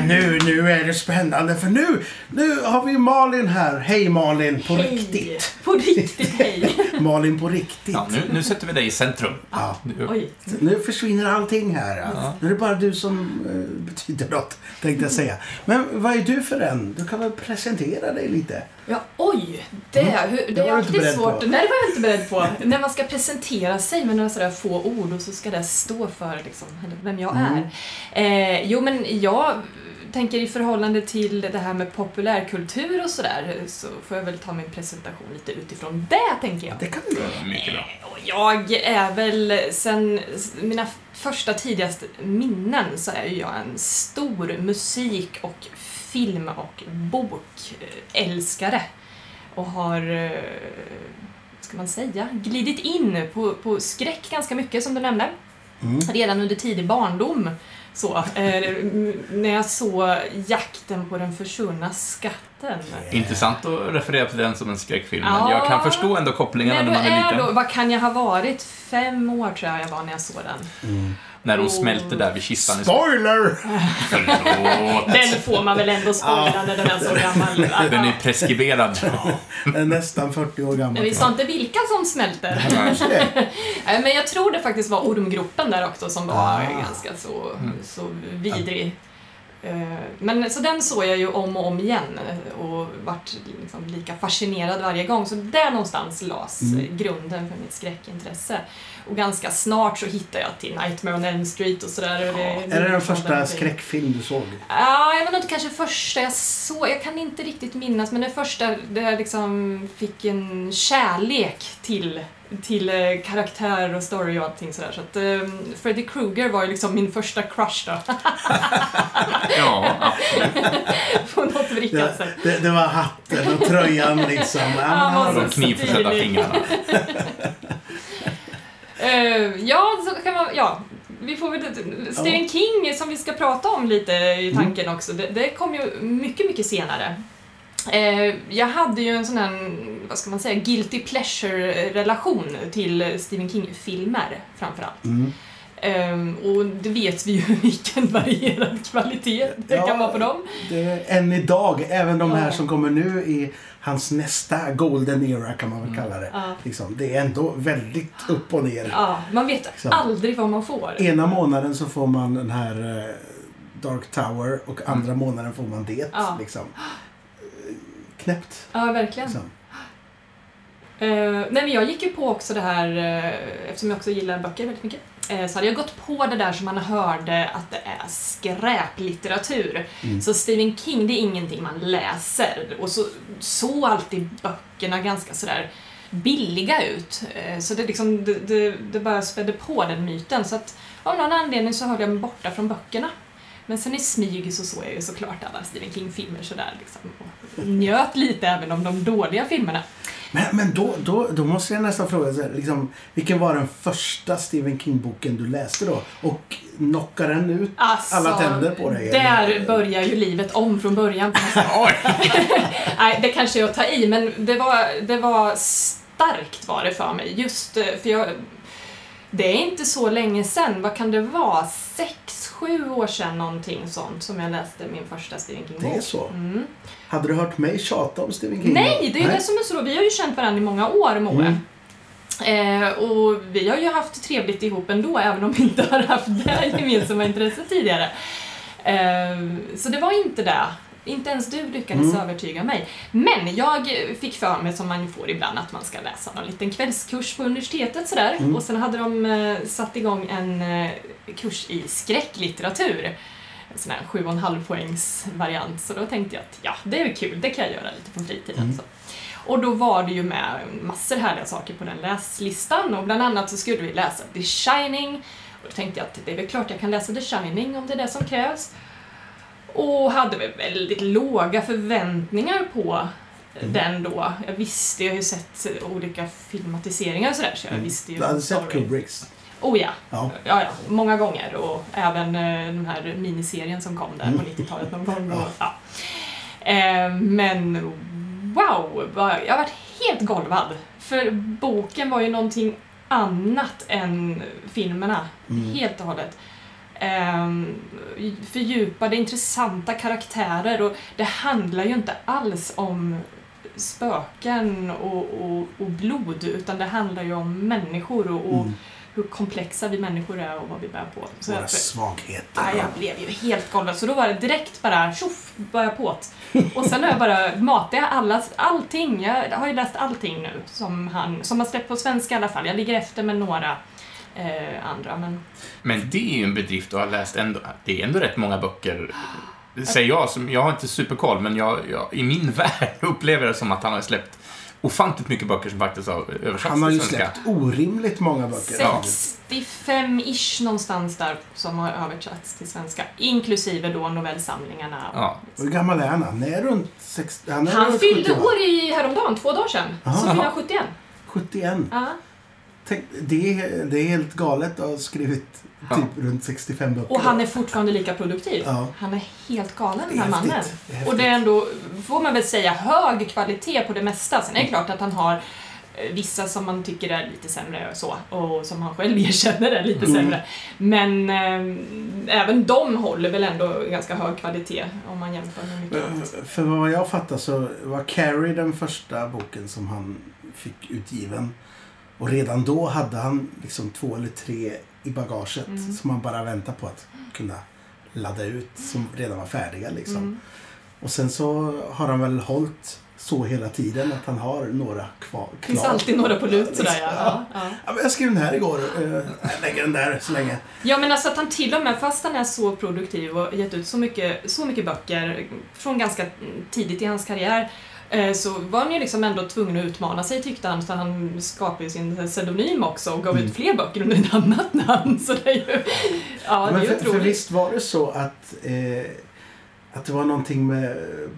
Nu, nu är det spännande för nu, nu har vi Malin här. Hej Malin, på Hej. riktigt. På riktigt, hej. Malin på riktigt. Ja, nu, nu sätter vi dig i centrum. Ja. Nu-. Nu försvinner allting här. Ja. Nu är det bara du som eh, betyder något, tänkte jag säga. Men vad är du för en? Du kan väl presentera dig lite? Ja, oj! Det, hur, det, Det är alltid svårt. på. Nej, det var jag inte beredd på. När man ska presentera sig med några sådär få ord och så ska det stå för liksom, vem jag Mm. är. Eh, jo, men jag tänker i förhållande till det här med populärkultur och sådär så får jag väl ta min presentation lite utifrån det, tänker jag. Det kan du göra. Mycket bra. Jag är väl sen mina första tidigaste minnen så är jag en stor musik och film och bokälskare. Och har, eh, ska man säga, glidit in på, på skräck ganska mycket som du nämnde. Mm. Redan under tidig barndom. Så, eh, när jag såg Jakten på den försvunna skatten. Intressant att referera till den som en skräckfilm, men Ja. jag kan förstå ändå kopplingarna När man är är liten. då, vad kan jag ha varit? Fem år tror jag jag var när jag såg den. Mm. När hon Oh. smälter där vid kistan. Spoiler! Förlåt. Den får man väl ändå spoila när den är så gammal. Den är preskriberad. Den är nästan 40 år gammal. Men vi sa inte vilka som smälter. Nej, Men jag tror det faktiskt var ormgropen där också som var Ah. ganska så, så vidrig. Eh, Men så den såg jag ju om och om igen och vart liksom lika fascinerad varje gång. Så där någonstans lades Mm. grunden för mitt skräckintresse. Och ganska snart så hittade jag till Nightmare on Elm Street och sådär. och det- Är det den första skräckfilm du såg? Ja, jag vet inte kanske första jag såg, jag kan inte riktigt minnas, men det första där jag liksom fick en kärlek till, till eh, karaktär och story och allting sådär. Så att eh, Freddy Krueger var ju liksom min första crush då, Ja, på något vrickat Det, sätt. det, det var hatten och tröjan liksom. Ja, Han var så De knivförsedda fingrarna. Eh, ja, så kan man, ja. Vi får väl, Stephen King som vi ska prata om lite i tanken också, det, det kom ju mycket, mycket senare. Eh, jag hade ju en sån här, vad ska man säga, guilty pleasure-relation till Stephen King-filmer framförallt. Mm. Ehm, och det vet vi ju vilken varierad kvalitet det Ja. kan vara på dem. Det än idag, även de här Ja. som kommer nu i hans nästa golden era kan man väl kalla det. Ja. Liksom, det är ändå väldigt upp och ner. Ja, man vet Liksom. aldrig vad man får. Ena månaden så får man den här eh, Dark Tower och andra månaden får man det. Ja. Liksom. Eh, Knäppt. Ja, verkligen. Liksom. Eh, nej men jag gick ju på också det här, uh, eftersom jag också gillar böcker väldigt mycket, eh, så hade jag gått på det där som man hörde att det är skräplitteratur. Mm. Så Stephen King, det är ingenting man läser. Och så såg alltid böckerna ganska sådär billiga ut. Så det, liksom, det, det, det bara spädde på den myten. Så att av någon anledning så höll jag mig borta från böckerna. Men sen i smyg så såg jag ju såklart alla Stephen King-filmer sådär liksom. Och njöt lite även om de dåliga filmerna. Men, men då, då, då måste jag nästan fråga, så här, liksom, vilken var den första Stephen King-boken du läste då? Och knockade den ut Alltså, alla tänder på dig? Där eller? börjar ju livet om från början. Nej, det kanske jag tar i, men det var, det var starkt var det för mig. Just eh, för jag... Det är inte så länge sedan, vad kan det vara? Sex, sju år sedan någonting sånt som jag läste min första Stephen King-bok. Det är så? Mm. Hade du hört mig tjata om Stephen King? Nej, det är ju det som är så roligt. Vi har ju känt varandra i många år, Moe. Mm. Eh, och vi har ju haft trevligt ihop ändå, även om vi inte har haft det gemensamma intresset tidigare. Eh, så det var inte det. Inte ens du lyckades Mm. övertyga mig. Men jag fick för mig, som man får ibland, att man ska läsa någon liten kvällskurs på universitetet sådär. Mm. Och sen hade de eh, satt igång en eh, kurs i skräcklitteratur. En sån här sju och en halv poängs variant. Så då tänkte jag att ja, det är väl kul, det kan jag göra lite på fritiden. Mm. Så. Och då var det ju med massor härliga saker på den läslistan och bland annat så skulle vi läsa The Shining. Och då tänkte jag att det är väl klart jag kan läsa The Shining om det är det som krävs. Och hade väl väldigt låga förväntningar på den då. Jag visste, jag har ju sett olika filmatiseringar och sådär så jag visste ju Du hade sett. Kubricks? Oh ja. Ja. Ja, ja, många gånger och även eh, den här miniserien som kom där på 90-talet någon gång. Och, ja. eh, men wow, jag har varit helt golvad. För boken var ju någonting annat än filmerna, Mm. helt och hållet. Ehm, fördjupade, intressanta karaktärer och det handlar ju inte alls om spöken och, och, och blod utan det handlar ju om människor och, och Mm. hur komplexa vi människor är och vad vi bär på. Så Våra jag, svagheter. ja, jag blev ju helt golvad så då var det direkt bara tjoff, börja på Och sen har jag bara matat jag alla, allting. Jag har ju läst allting nu som han, som har släppt på svenska i alla fall. Jag ligger efter med några eh, andra men Men det är ju en bedrift att ha läst ändå. Det är ändå rätt många böcker. Säger jag, som, jag har inte superkoll, men jag, jag, i min värld upplever det som att han har släppt ofantligt mycket böcker som faktiskt har översatts Han har ju släppt orimligt många böcker. Ja. 65-ish någonstans där som har översatts till svenska. Inklusive då novellsamlingarna. Ja. Hur gammal är han? Han är runt 60... Han, är Han runt fyllde 70, va? år i häromdagen, två dagar sedan. Aha. Så fyllde han 71. 71. Ja. Tänk, det, är, det är helt galet att ha skrivit typ runt 65 böcker. Och han är fortfarande lika produktiv. Ja. Han är helt galen den är här mannen. häftigt. Det och det är ändå, får man väl säga, hög kvalitet på det mesta. Sen är det klart att han har eh, vissa som man tycker är lite sämre och så, och som han själv erkänner är lite Mm. sämre. Men eh, även de håller väl ändå ganska hög kvalitet om man jämför med mycket annat. Men För vad jag fattar så var Carrie den första boken som han fick utgiven. Och redan då hade han liksom två eller tre i bagaget Mm. som han bara väntar på att kunna ladda ut som redan var färdiga liksom. Mm. Och sen så har han väl hållit så hela tiden att han har några kvar. Det finns alltid några på lut sådär ja. ja, ja. Ja, jag skrev den här igår. Eh, Jag lägger den där så länge. Ja men alltså att han till och med, fast han är så produktiv och gett ut så mycket, så mycket böcker från ganska tidigt i hans karriär så var han ju liksom ändå tvungen att utmana sig tyckte han, så han skapade ju sin pseudonym också och gav Mm. ut fler böcker under ett annat namn. Så det är ju, ja det är för, för visst var det så att, eh, att det var någonting med eh,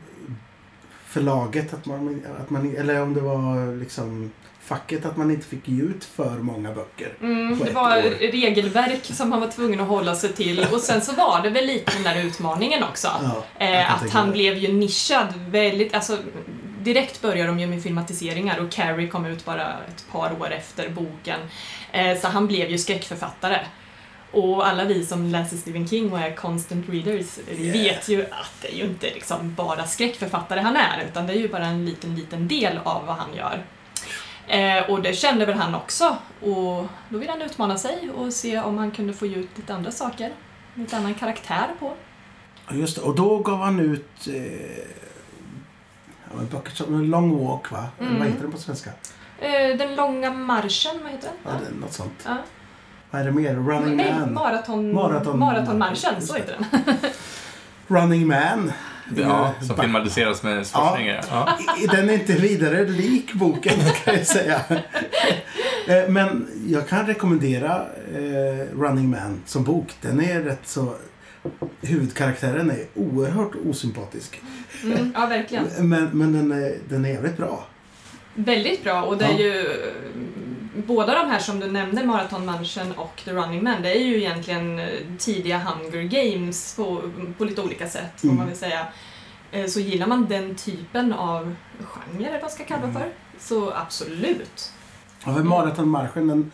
förlaget, att man, att man, eller om det var liksom facket, att man inte fick ge ut för många böcker. Mm, det var år. regelverk som han var tvungen att hålla sig till och sen så var det väl lite den där utmaningen också. Ja, Eh, att han mig. blev ju nischad väldigt, alltså direkt började de ju med filmatiseringar och Carrie kom ut bara ett par år efter boken. Eh, så han blev ju skräckförfattare. Och alla vi som läser Stephen King och är constant readers Yeah. vet ju att det är ju inte liksom bara skräckförfattare han är, utan det är ju bara en liten, liten del av vad han gör. Eh, och det kände väl han också. Och då ville han utmana sig och se om han kunde få ge ut lite andra saker. Lite annan karaktär på. Just det, och då gav han ut eh, ja, men böcker som Long Walk, va? Eller Mm. Vad heter den på svenska? Eh, den långa marschen, vad heter den? Ja, det är något sånt. Ja. Vad är det mer? Running Nej, Man? maraton, Maraton- maratonmarschen, så det. heter den. Running Man. Ja, som ba- filmatiseras med Schwarzenegger. Ja. I- Den är inte vidare lik boken kan jag säga. Eh, Men jag kan rekommendera eh, Running Man som bok. Den är rätt så... Huvudkaraktären är oerhört osympatisk. Mm, ja, verkligen. Men, men den, är, den är jävligt bra. Väldigt bra och det är Ja. ju båda de här som du nämnde, Maratonmarschen och The Running Man, det är ju egentligen eh, tidiga Hunger Games på, på lite olika sätt, får Mm. man väl säga. Eh, Så gillar man den typen av genre, eller vad man ska kalla det för, så absolut. Ja, för Maratonmarschen den,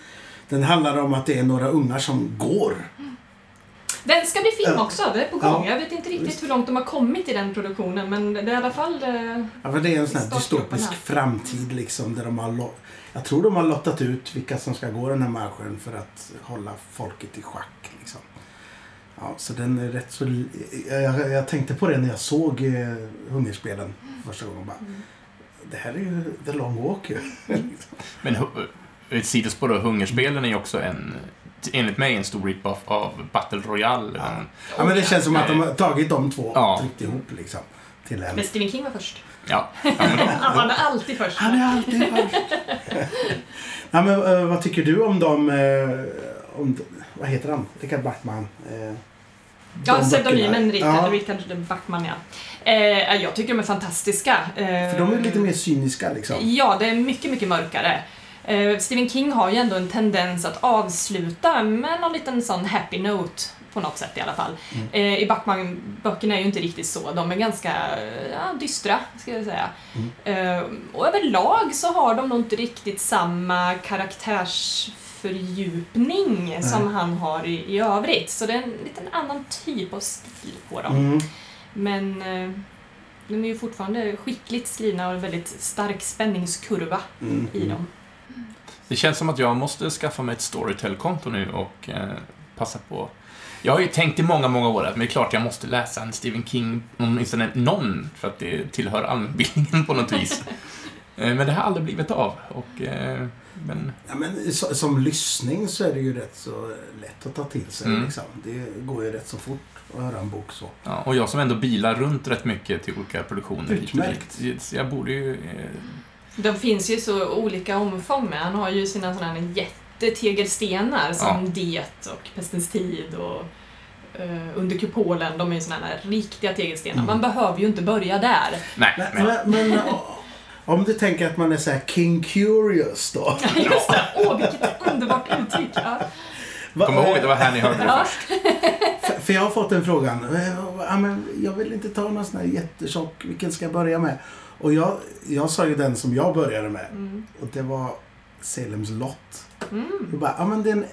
den handlar om att det är några ungar som går. Den ska bli film också, det är på gång. Ja, Jag vet inte riktigt visst. hur långt de har kommit i den produktionen, men det är i alla fall... eh, Ja, för det är en sån här dystopisk framtid liksom där de har Jag tror de har lottat ut vilka som ska gå den här marschen för att hålla folket i schack liksom. Ja, så den är rätt så... Jag, jag, tänkte på det när jag såg eh, Hungerspelen första gången. Bara, Mm. det här är ju The Long Walk ju. Men ett sidospår då, Hungerspelen är ju också en, enligt mig, en stor rip-off av Battle Royale. Ja. ja, men det känns som att de har tagit de två och Ja. tryckt ihop liksom. Till en. Men Stephen King var först. Ja, de, Han är alltid först. Han är alltid först. ja, men, eh, vad tycker du om dem? eh, om, vad heter han? Richard Backman? Eh, Ja, de pseudonymen. Rickard, Ja, Rickard Backman, ja. Eh, jag tycker de är fantastiska. Eh, för de är lite mer cyniska liksom. Ja, det är mycket, mycket mörkare. Eh, Stephen King har ju ändå en tendens att avsluta med någon liten sån happy note på något sätt i alla fall. Mm. Eh, I Backman-böckerna är ju inte riktigt så. De är ganska ja, dystra, ska jag säga. Mm. Eh, och överlag så har de nog inte riktigt samma karaktärsfördjupning som han har i, i övrigt. Så det är en liten annan typ av stil på dem. Mm. Men eh, de är ju fortfarande skickligt skrivna och en väldigt stark spänningskurva Mm. i dem. Det känns som att jag måste skaffa mig ett Storytel-konto nu och eh, passa på. Jag har ju tänkt i många, många år att men det är klart jag måste läsa en Stephen King, åtminstone någon, för att det tillhör allmänbildningen på något vis. Eh, Men det har aldrig blivit av. Och, eh, men, Ja, men så, som lyssning så är det ju rätt så lätt att ta till sig. Mm. Liksom. Det går ju rätt så fort att höra en bok så. ja, och jag som ändå bilar runt rätt mycket till olika produktioner. Utmärkt. jag borde ju... Eh, De finns ju så olika omfång med. Han har ju sina sådana här jättetegelstenar som Ja. Det och Pestens tid och eh, Under kupolen. De är ju sådana här riktiga tegelstenar. Mm. Man behöver ju inte börja där. nej, Men, men, men, å- om du tänker att man är så här King Curious då. Just det! Åh, vilket underbart uttryck! Ja. Kom ihåg, det var här ni hörde det Ja. först. För, jag har fått en frågan. eh, Ja, men jag vill inte ta någon sån här jättetjock. Vilken ska jag börja med? Och jag, jag sa ju den som jag började med. Mm. Och det var Salems lott. Mm. Jag bara, ja men det är en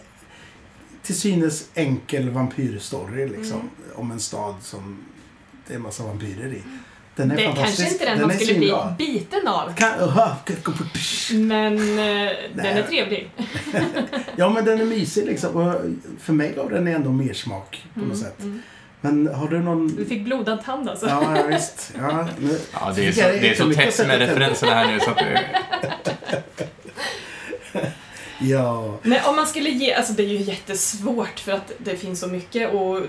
till synes enkel vampyrstory liksom. Mm. Om en stad som det är en massa vampyrer i. Den är Det är kanske inte den, man är skulle bli biten av. Kan, uh, Men eh, den är trevlig. ja men den är mysig liksom. Och för mig gav den ändå mer smak på något sätt. Mm. Men har du någon... Du fick blodad tand alltså. Ja, ja visst. Ja, nu... Ja, det är så, det är så tätt med referenserna här nu så att det, Ja. Men om man skulle ge, alltså det är ju jättesvårt för att det finns så mycket och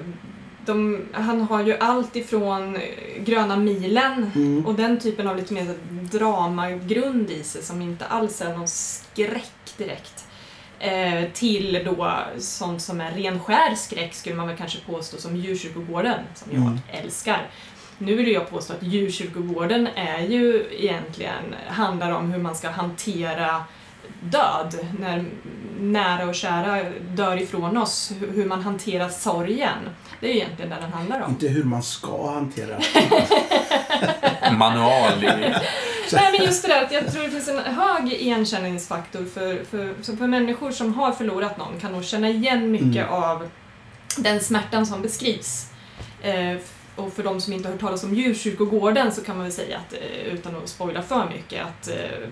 de, han har ju allt ifrån eh, Gröna milen Mm. och den typen av lite mer dramagrund i sig som inte alls är någon skräck direkt. Eh, till då sånt som är ren skär skräck skulle man väl kanske påstå som Djurkyrkogården som jag Mm. älskar. Nu vill jag påstå att Djurkyrkogården är ju egentligen, handlar om hur man ska hantera död, när nära och kära dör ifrån oss, hu- hur man hanterar sorgen. Det är ju egentligen det den handlar om. Inte hur man ska hantera. manual. Nej men just det där att jag tror det finns en hög igenkänningsfaktor för, för, för människor som har förlorat någon kan nog känna igen mycket Mm. av den smärtan som beskrivs. Eh, och för de som inte har hört talas om djurkyrkogården så kan man väl säga att, eh, utan att spoila för mycket, att eh,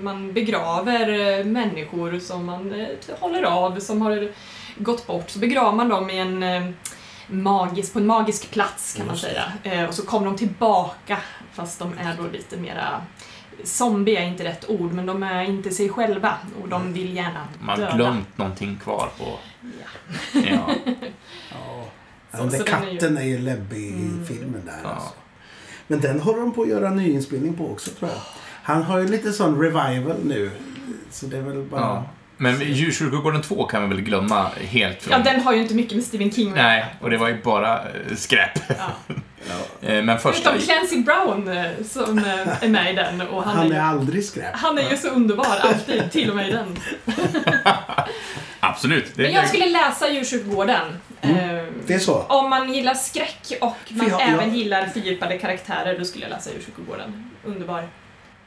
man begraver eh, människor som man håller av, som har gått bort, så begraver man dem i en magisk, på en magisk plats kan man säga. Eh, och så kommer de tillbaka fast de är då lite mera Zombie är inte rätt ord, men de är inte sig själva och de vill gärna Man döda. har glömt någonting kvar på... Ja. Ja. Ja. Så- Den där så den är ju- katten är ju läbbig i Mm. filmen där. Ja. Alltså. Men den håller de på att göra nyinspelning på också tror jag. Han har ju lite sån revival nu. Så det är väl bara... ja. Men Djurkyrkogården 2 kan man väl glömma helt från... ja, den har ju inte mycket med Stephen King. Nej, och det var ju bara eh, skräp. Ja. Ja. Eh, Men första... Förutom Clancy Brown eh, som är med i den och han, Han är, ju, aldrig skräp. han är ju så underbar, alltid, till och med i den. Absolut. Det, Men jag skulle läsa Djurkyrkogården. Eh, Det är så? Om man gillar skräck och man jag- även jag- gillar fördjupade karaktärer, då skulle jag läsa Djurkyrkogården. Underbar.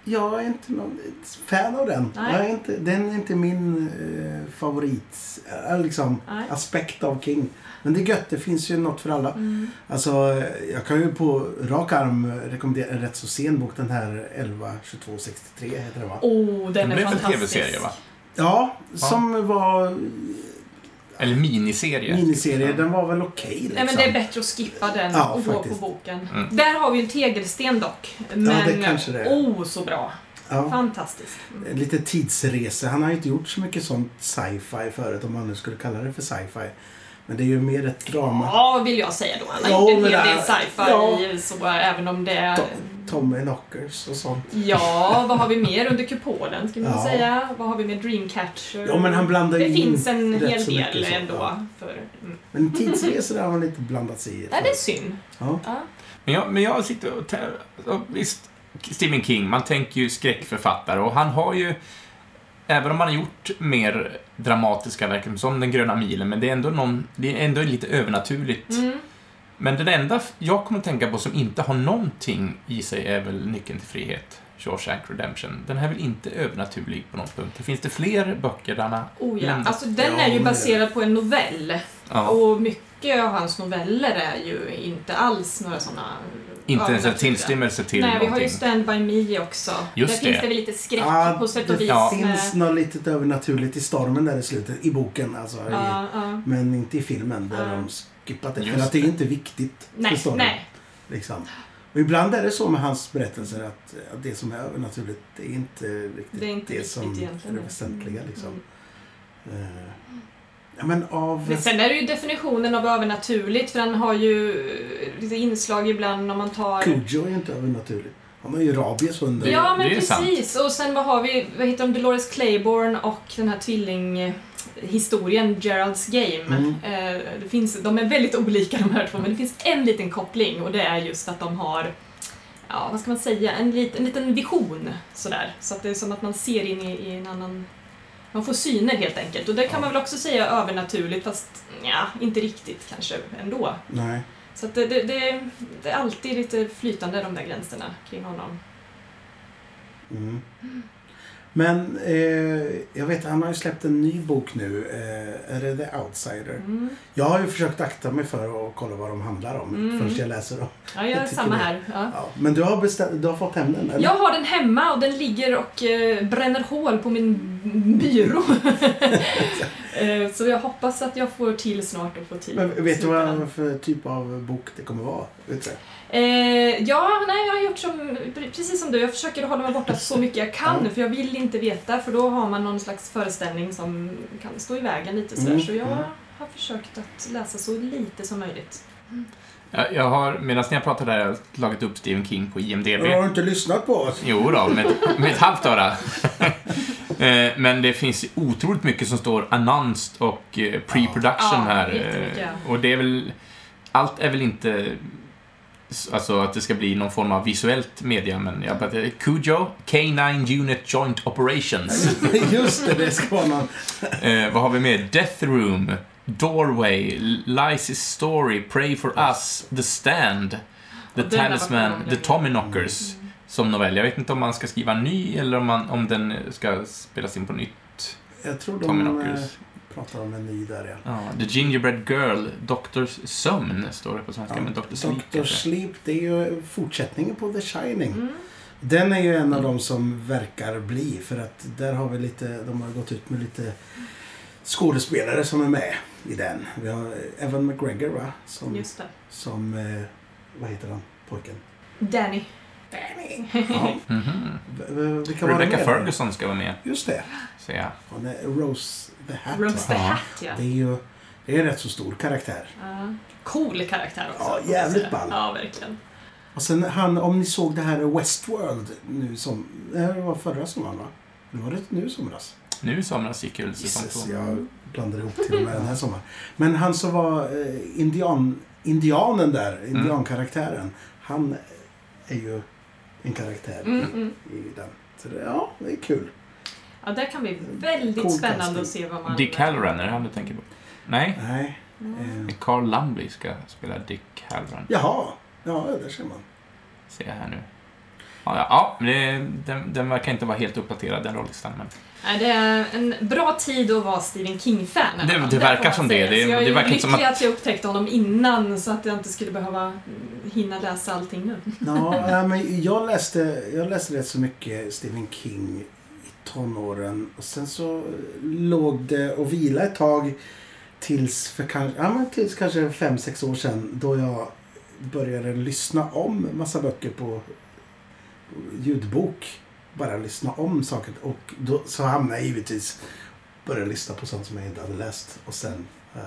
Jag är inte någon fan av den. Nej. Jag är inte, den är inte min eh, favorit eh, liksom, Nej. aspekt av King. Men det är gött, det finns ju något för alla. Mm. Alltså, jag kan ju på rak arm rekommendera en rätt så sen bok. Den här 11 22 63 heter den va? Oh, den det är blev en fantastisk. tv-serie, va? Ja, som var Eller miniserie. miniserie. Den var väl okej liksom. Nej men det är bättre att skippa den Ja, och gå på faktiskt. boken. Mm. Där har vi en tegelsten dock. Men det kanske det är. oh så bra. ja. Fantastiskt. Mm. Lite tidsresa. Han har ju inte gjort så mycket sånt sci-fi förut om man nu skulle kalla det för sci-fi. Men det är ju mer ett drama. Ja, vill jag säga då. Han har Ja, gjort en hel del sci-fi, så även om det är... To- Tommy Knockers och sånt. Ja, vad har vi mer under kupolen, ska man Ja. säga? Vad har vi med Dreamcatcher? Ja, men han blandar Det ju finns in en hel så mycket del sånt, ändå. ja. För, mm. Men tidsresor har man inte blandat sig i. Nej, det är synd. Ja. Ja. Men jag, men jag sitter och... och Visst, Stephen King, man tänker ju skräckförfattare och han har ju... Även om han har gjort mer dramatiska verk, som Den gröna milen, men det är ändå, någon, det är ändå lite övernaturligt. Mm. Men den enda jag kommer att tänka på som inte har någonting i sig är väl Nyckeln till frihet, Shawshank Redemption. Den här är väl inte övernaturlig på någon punkt. Finns det fler böcker där han. Oh ja, alltså den är ju baserad på en novell. Ja, Och mycket av hans noveller är ju inte alls några sådana inte ens en tillstymmelse till Nej, vi har ju någonting. Stand By Me också. Just där finns det. det väl lite skräck Ja, på sätt och det vis. Ja. finns med- något litet övernaturligt i stormen där i slutet, i boken alltså. I, Ja, ja. Men inte i filmen där de skippat det. Just för att det är det. inte viktigt Nej, storyn. nej. Liksom. Och ibland är det så med hans berättelser att, att det som är övernaturligt det är inte riktigt Det är inte viktigt som egentligen. är det väsentliga. Liksom. Mm. Eh, ja, men av... Men sen är det ju definitionen av övernaturligt, för han har ju lite inslag ibland om man tar... Cujo är ju inte övernaturligt. Han har ju rabies under. Ja, men Det är sant. precis. Och sen vad har vi? Vad heter de? Dolores Claiborne och den här tvillinghistorien Gerald's Game. Mm. Eh, det finns, de är väldigt olika de här två, men det finns en liten koppling och det är just att de har Ja, vad ska man säga? En, lit, en liten vision sådär. Så att det är som att man ser in i, i en annan... Man får syner helt enkelt. Och det kan Ja. man väl också säga övernaturligt, fast ja, inte riktigt kanske ändå. Nej. Så att det, det, det, det är alltid lite flytande de där gränserna kring honom. Mm. Men eh, jag vet, han har ju släppt en ny bok nu. Eh, är det The Outsider? Mm. Jag har ju försökt akta mig för att kolla vad de handlar om Mm. först jag läser dem. Ja, jag är samma här. Ja. Ja. Men du har, bestämt, du har fått hem den? Eller? Jag har den hemma och den ligger och eh, bränner hål på min byrå. Eh, Så jag hoppas att jag får till snart och får tid. Men vet du vad för typ av bok det kommer vara? Vet du? Eh, ja, nej, jag har gjort som, precis som du. Jag försöker hålla mig borta så mycket jag kan Ja. nu, för jag vill inte veta, för då har man någon slags föreställning som kan stå i vägen lite sådär. Mm, Så jag mm. har försökt att läsa så lite som möjligt. Jag, jag har, medan ni har pratat där, har jag slagit upp Stephen King på IMDB. Har du inte lyssnat på oss? Jo då, med, med ett halvt öra. Eh, Men det finns otroligt mycket som står annonsed och eh, pre-production Ja, här. eh, Och det är väl... Allt är väl inte... Alltså att det ska bli någon form av visuellt media, men jag pratar Cujo, K9 Unit Joint Operations. Just det, det ska vara någon... eh, vad har vi mer? Death Room, Doorway, Lies' Story, Pray for Us, The Stand, The Talisman, The den. Tommyknockers som novell. Jag vet inte om man ska skriva en ny eller om, man, om den ska spelas in på nytt. Jag tror de Tommyknockers. Eh, pratar om en ny där ja. Ja, The Gingerbread Girl, Doctors Sömn står det på svenska, men Dr. Sleep Dr. Sleep, det är ju fortsättningen på The Shining. Mm. Den är ju en av de som verkar bli, för att där har vi lite, de har gått ut med lite skådespelare som är med i den. Vi har Evan McGregor va? Som, Just det. som eh, vad heter han, pojken? Danny. Ja. Vilka var det Rebecca? Ferguson ska vara med, Just det. ser jag. Hon är Rose the Hat Rose the? Ja. Hat, ja. Det är ju det är en rätt så stor karaktär. Ja. Cool karaktär också. Ja, jävligt ball. Ja, verkligen. Och sen han, om ni såg det här Westworld nu som, det var förra sommaren va? Nu var det nu i somras. Nu i somras gick ju säsong två. jag blandade ihop till och med den här sommaren. Men han som var eh, indian, indianen där, Mm. indiankaraktären. Han är ju en karaktär Mm, mm. i den. Så det, ja, det är kul. Ja, där kan bli väldigt Cool spännande casting. att se vad man... Dick Halloran, är det han du tänker på? Nej, Nej. Mm. Carl Lumbly ska spela Dick Halloran. jaha, ja, där ser man. Ser jag här nu. Ja, ja, det, den, den verkar inte vara helt uppdaterad, den rollistan. Men det är en bra tid att vara Stephen King-fan. Det- det verkar som det. Det- jag är det verkar lycklig som att- att jag upptäckte honom innan så att jag inte skulle behöva hinna läsa allting nu. Ja, men jag läste, jag läste rätt så mycket Stephen King i tonåren. Och sen så låg det och vila ett tag tills för kanske, ja, men tills kanske fem sex år sedan då jag började lyssna om massa böcker på, på ljudbok. Bara lyssna om saker. Och då, så hamnade jag givetvis börja lyssna på sånt som jag inte hade läst. Och sen jag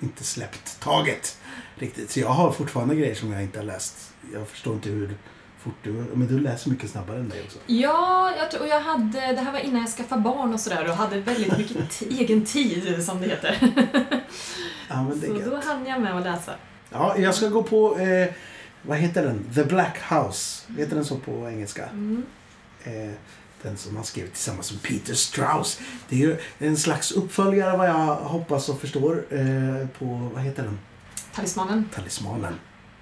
inte släppt taget riktigt. Så jag har fortfarande grejer som jag inte har läst. Jag förstår inte hur fort du... Men du läser mycket snabbare än mig också. Ja, jag tror, och jag hade, det här var innan jag skaffade barn och sådär och hade väldigt mycket egen tid, som det heter. Ja, men det Så gött. då hann jag med att läsa. Ja, jag ska gå på... Eh, vad heter den? The Black House. Heter den så på engelska? Mm. Eh, den som han skrev tillsammans med Peter Strauss. Det är ju en slags uppföljare vad jag hoppas och förstår eh, på... Vad heter den? Talismanen. Talismanen.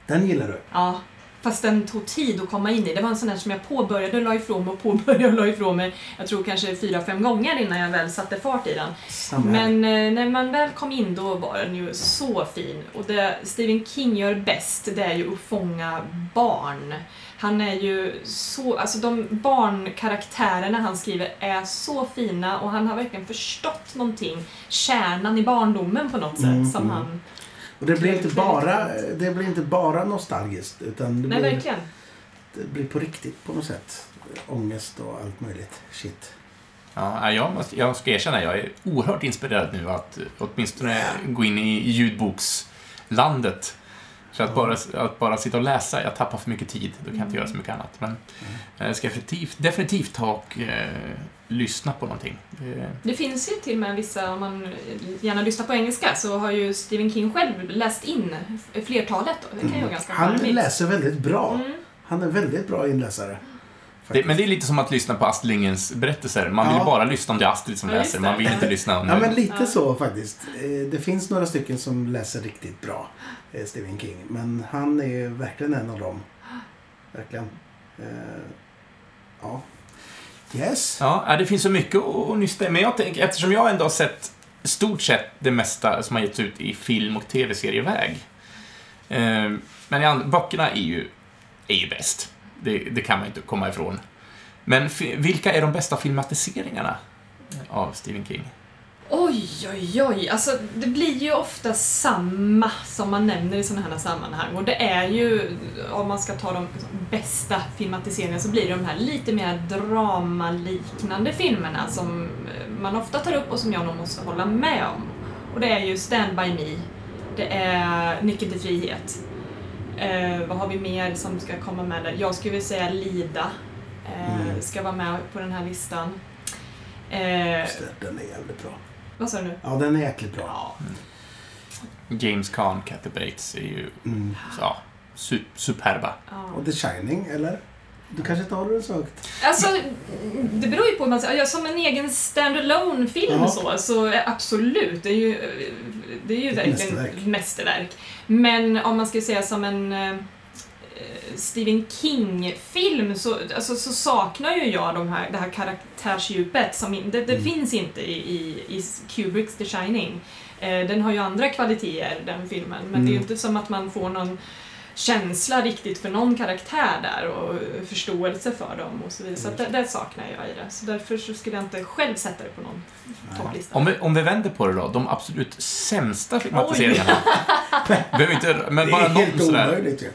Den gillar du? Ja, fast den tog tid att komma in i. Det var en sån där som jag påbörjade och la ifrån mig och påbörjade och la ifrån mig. Jag tror kanske fyra, fem gånger innan jag väl satte fart i den. Samma. Men eh, när man väl kom in då var den ju så fin. Och det Stephen King gör bäst, det är ju att fånga barn. Han är ju så, alltså de barnkaraktärerna han skriver är så fina och han har verkligen förstått någonting, kärnan i barndomen på något sätt Mm, som mm. han... Och det blir inte bara, det blir inte bara nostalgiskt. Utan det Nej, blir, verkligen. det blir på riktigt på något sätt. Ångest och allt möjligt. Shit. Ja, jag, måste, jag ska erkänna, jag är oerhört inspirerad nu att åtminstone gå in i ljudbokslandet. Så att bara, att bara sitta och läsa, jag tappar för mycket tid, då kan jag inte göra så mycket annat. Men jag ska definitivt, definitivt ta och eh, lyssna på någonting. Det, Det finns ju till och med vissa, om man gärna lyssnar på engelska, så har ju Stephen King själv läst in flertalet. Det kan ju vara ganska Han charmigt. läser väldigt bra. Mm. Han är väldigt bra inläsare. det, men det är lite som att lyssna på Astrid Lindgrens berättelser. Man vill Ja. bara lyssna om det är Astrid som Ja, läser, man vill inte lyssna om... Ja, men lite Ja. så faktiskt. Eh, Det finns några stycken som läser riktigt bra, eh, Stephen King. Men han är verkligen en av dem. Verkligen. Eh, Ja. Yes. Ja, äh, det finns så mycket att nysta i. Men jag tänker, eftersom jag ändå har sett stort sett det mesta som har getts ut i film och tv-serieväg. Eh, men böckerna är ju, är ju bäst. Det, det kan man inte komma ifrån. Men vilka är de bästa filmatiseringarna? av Stephen King? Oj, oj, oj. Alltså, det blir ju ofta samma som man nämner i sådana här sammanhang. Och det är ju, om man ska ta de bästa filmatiseringarna, så blir det de här lite mer dramaliknande filmerna som man ofta tar upp och som jag nog måste hålla med om. Och det är ju Stand By Me, det är Nyckeln till frihet. Eh, vad har vi mer som ska komma med där? Jag skulle vilja säga Lida eh, Mm. ska vara med på den här listan. Eh, Just det, den är jävligt bra. Vad sa du nu? Ja, den är jäkligt bra. Ja, James Caan, Kathy Bates är ju Mm. ja, su- superba. ja. Och The Shining, eller? Du kanske inte håller den så högt? Alltså, det beror ju på hur man säger. Ja, Som en egen standalone film Ja. så, så är absolut, det är ju, det är ju verkligen mästerverk. ett mästerverk. Men om man ska säga som en eh, Stephen King-film så, alltså, så saknar ju jag de här, det här karaktärsdjupet. Som in, det det Mm. finns inte i, i, i Kubricks The Shining. Eh, den har ju andra kvaliteter, den filmen, men det är ju Mm. inte som att man får någon känsla riktigt för någon karaktär där och förståelse för dem och så vidare. Så det, det saknar jag i det. Så därför så skulle jag inte själv sätta det på någon topplista. Om vi, om vi vänder på det då, de absolut sämsta filmatiseringarna. Behöver inte, men Det bara är någon helt sådär. omöjligt ju.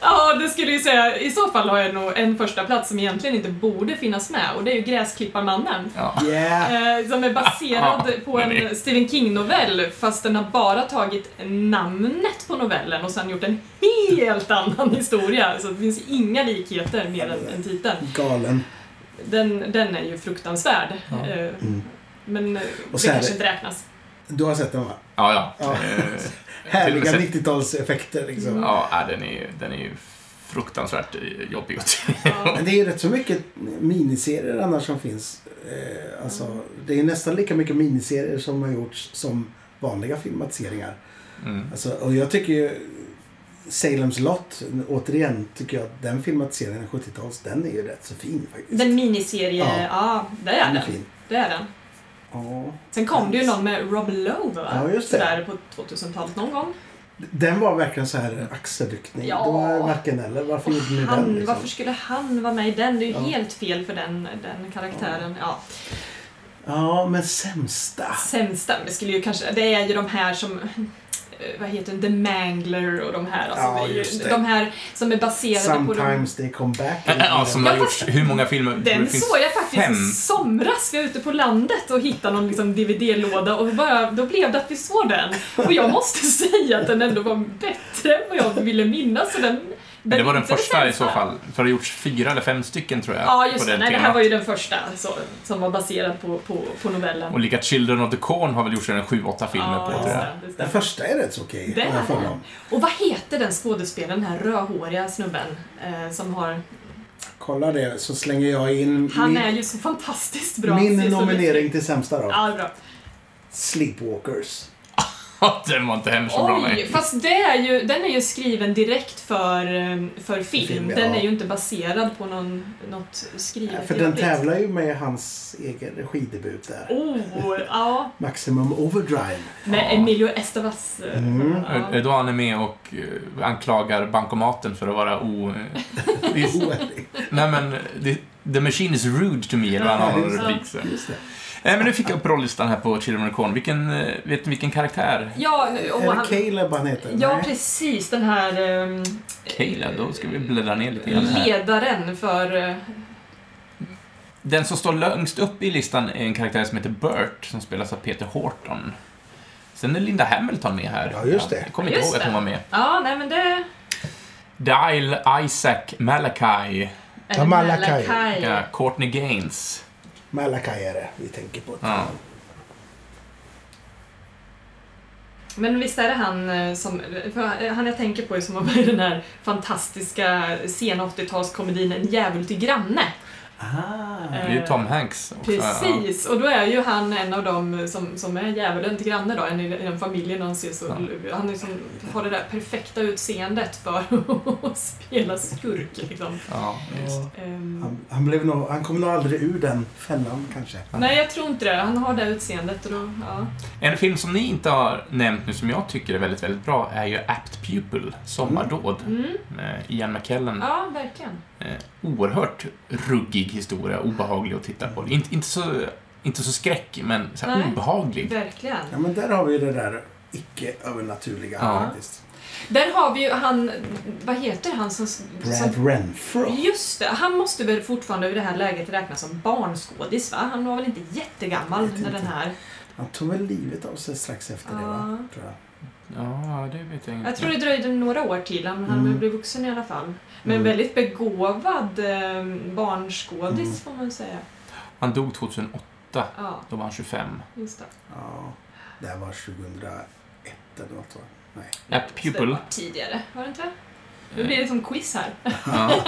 Ja, det skulle jag säga. I så fall har jag nog en första plats som egentligen inte borde finnas med och det är ju Gräsklipparmannen. Ja. Yeah. Eh, som är baserad på är- en Stephen King-novell fast den har bara tagit namnet på novellen och sen gjort en helt annan historia. Så det finns inga likheter mer än, än titeln. Galen. Den, den är ju fruktansvärd. Ja. Eh, Mm. Men Och det så är kanske det- inte räknas. Du har sett den va? Ja, ja. Ja. Eh, Härliga till och med sett- 90-talseffekter liksom. Ja, ja, den är den är ju fruktansvärt eh, jobbig att. Ja. Men det är ju rätt så mycket miniserier annars som finns. Alltså, det är nästan lika mycket miniserier som har gjorts som vanliga filmatiseringar. Mm. Alltså, och jag tycker ju Salem's Lot, återigen, tycker jag att den filmatiseringen, 70-tals, den är ju rätt så fin faktiskt. Den miniserie, Ja. ja, det är Den är fin. Det är den. Ja. Sen kom det ju någon med Rob Lowe va? Ja, just det. Sådär på 2000-talet någon gång. Den var verkligen så här axelryckning. Ja. Det var varken eller. Varför gjorde ni den? Han, Liksom? Varför skulle han vara med i den? Det är ju Ja. helt fel för den, den karaktären. Ja. Ja, men sämsta. Sämsta, men det skulle ju kanske, det är ju de här som vad heter den, The Mangler och de här. Alltså, Ja, just ju, det. de här som är baserade på de... Sometimes they come back. Ja, som har Ja, gjorts hur många filmer? Den såg jag faktiskt fem. i somras. Vi var ute på landet och hittade någon liksom DVD-låda och bara, då blev det att vi såg den. Och jag måste säga att den ändå var bättre än vad jag ville minnas. Så den, Men det var den första i så fall. För det har gjorts fyra eller fem stycken tror jag. Ja, just på det. den Nej, det här var ju den första så, som var baserad på, på, på novellen. Och lika Children of the Corn har väl gjorts en sju, åtta filmer ja, på just tror jag. det, just Den det. första är rätt så okej. Det jag är för den. Och vad heter den skådespelaren, den här rödhåriga snubben eh, som har... Kolla det, så slänger jag in Han min, är ju så fantastiskt bra. min nominering till sämsta då. Ja, bra. Sleepwalkers. den var inte heller så bra Oj, nej. fast det är ju, den är ju skriven direkt för, eh, för film. Film, ja. Den är ju inte baserad på någon, något skrivet Ja, för den tävlar ju med hans egen regidebut där. Oh, ja. Maximum Overdrive. Med Ja. Emilio Estevas. eh, Mm. Ja. Då han är med och eh, anklagar bankomaten för att vara o... Nej men, the, the machine is rude to me, eller vad han har någon just det. replik. Det. Nej, men nu fick jag upp rollistan här på Children of Corn. Vilken, eh, vet ni vilken karaktär? Ja, och Är det han, Caleb han heter? ja, Nej. precis. Den här um, Caleb, då ska vi bläddra ner lite grann ledaren för... eh, Den som står längst upp i listan är en karaktär som heter Bert, som spelas av Peter Horton. Sen är Linda Hamilton med här. Ja, just det. Jag kommer inte ihåg att hon det. var med. Ja, nej men det... Dial Isaac Malachi, eller Malachi. Malachi. ja, Courtney Gaines. Malachi är det vi tänker på. Ja. Men visst är det han eh, som... För han jag tänker på är som var med i den här fantastiska sena 80-talskomedin En djävul till granne. Ah. Det är ju Tom Hanks också. Precis, och då är ju han en av dem som, som är djävulen till granne då, en i den familjen han ser så... Han är som, har det där perfekta utseendet för att spela skurk liksom. Ja. Ja. Ehm, Han, han, blev nog, han kom nog aldrig ur den fällan kanske. nej, jag tror inte det. Han har det utseendet och då, ja. En film som ni inte har nämnt nu som jag tycker är väldigt, väldigt bra är ju Apt Pupil, Sommardåd, Mm, med Ian McKellen. ja, verkligen. Eh, oerhört ruggig historia, obehaglig att titta på. Inte, inte, så, inte så skräck, men så här Nej. obehaglig. Verkligen. Ja, men där har vi det där icke-övernaturliga Ja. faktiskt. Där har vi ju han, vad heter han som... som Brad Renfro. just det, han måste väl fortfarande i det här läget räknas som barnskådis va? Han var väl inte jättegammal när inte. den här... Han tog väl livet av sig strax efter det, va? Ja. Tror jag. Ja, det vet jag inte. Jag tror det dröjde några år till, han han Mm. blev vuxen i alla fall. Men Mm. väldigt begåvad eh, barnskådis Mm. får man säga. Han dog 2008. Ja, Då var han 25. just det. Ja, det här var 2001 eller något, va? Nej. Det Pupil. var tidigare, var det inte? Nu blir det som quiz här. Ja.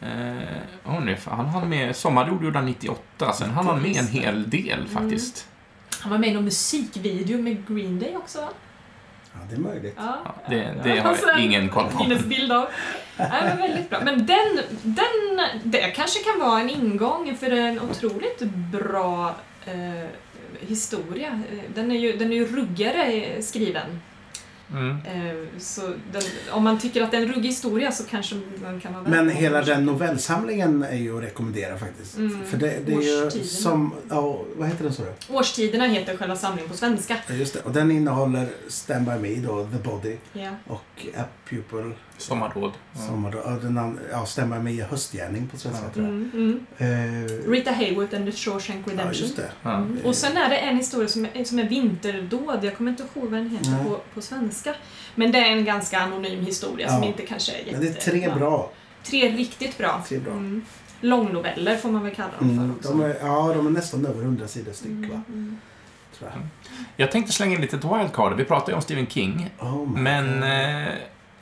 Eh, åh, nej, han hann med Sommardord gjorde han 98, sen hann han med en hel del faktiskt. Han var med i någon musikvideo med Green Day också va? Ja, det är möjligt. Ja. Ja, det, det har Alltså, jag ingen koll på. Guinness bild av. Nej, men väldigt bra. Men den, den, det kanske kan vara en ingång för en otroligt bra eh, historia. Eh, Den är ju, den är ju ruggigare skriven. Mm. Eh, så den, om man tycker att det är en ruggig historia så kanske den kan vara Men hela den novellsamlingen är ju att rekommendera faktiskt. Mm. För det, det är ju Årstiderna. som, ja, vad heter den så du? Årstiderna heter själva samlingen på svenska. Ja, just det. Och den innehåller Stand By Me då, The Body Ja. och App Pupil. Sommarråd. Ja. Som har då, ja, den andra, ja, Stand By Me är höstgärning på svenska Ja. tror jag. Mm, mm. Eh, Rita Hayworth and the Shawshank ja, Redemption. just det. Ja. Mm. Och sen är det en historia som är, som är Vinterdåd. Jag kommer inte ihåg vad den heter på, på svenska. Men det är en ganska anonym historia som inte kanske är jätte... Men det är tre bra. Tre riktigt bra. Tre bra. Mm. Långnoveller får man väl kalla dem Mm, för också. de är, ja, de är nästan över 100 sidor styck Mm, va? mm. Tror jag. Jag tänkte slänga in lite wildcard. Vi pratade ju om Stephen King. Oh Men... God.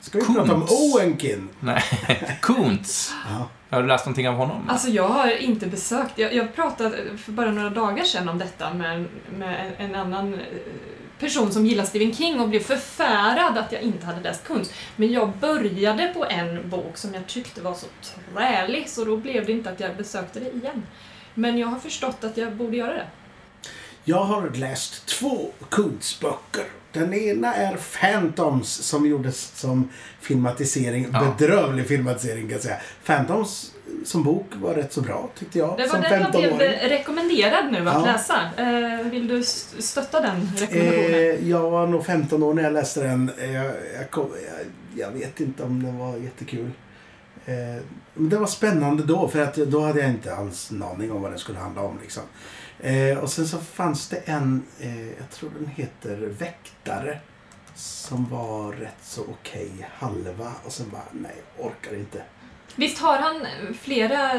Ska vi prata om Kuntz. Owenkin? nej. Kuntz. Ja. Har du läst någonting av honom? Alltså jag har inte besökt, jag, jag pratade för bara några dagar sedan om detta med, med en, en annan eh, person som gillar Stephen King och blev förfärad att jag inte hade läst konst. Men jag började på en bok som jag tyckte var så trälig så då blev det inte att jag besökte det igen. Men jag har förstått att jag borde göra det. Jag har läst två Kuntz-böcker. Den ena är Phantoms som gjordes som filmatisering. Ja. Bedrövlig filmatisering kan jag säga. Phantoms som bok var rätt så bra tyckte jag. Det var som den jag blev 15-åring. rekommenderad nu att Ja. läsa. Eh, vill du st- stötta den rekommendationen? Eh, jag var nog 15 år när jag läste den. Eh, Jag, jag, kom, jag, jag vet inte om den var jättekul. Eh, men det var spännande då för att då hade jag inte alls en aning om vad den skulle handla om. Liksom. Eh, och sen så fanns det en, eh, jag tror den heter Väktare. Som var rätt så okej halva och sen bara nej, orkar inte. Visst har han flera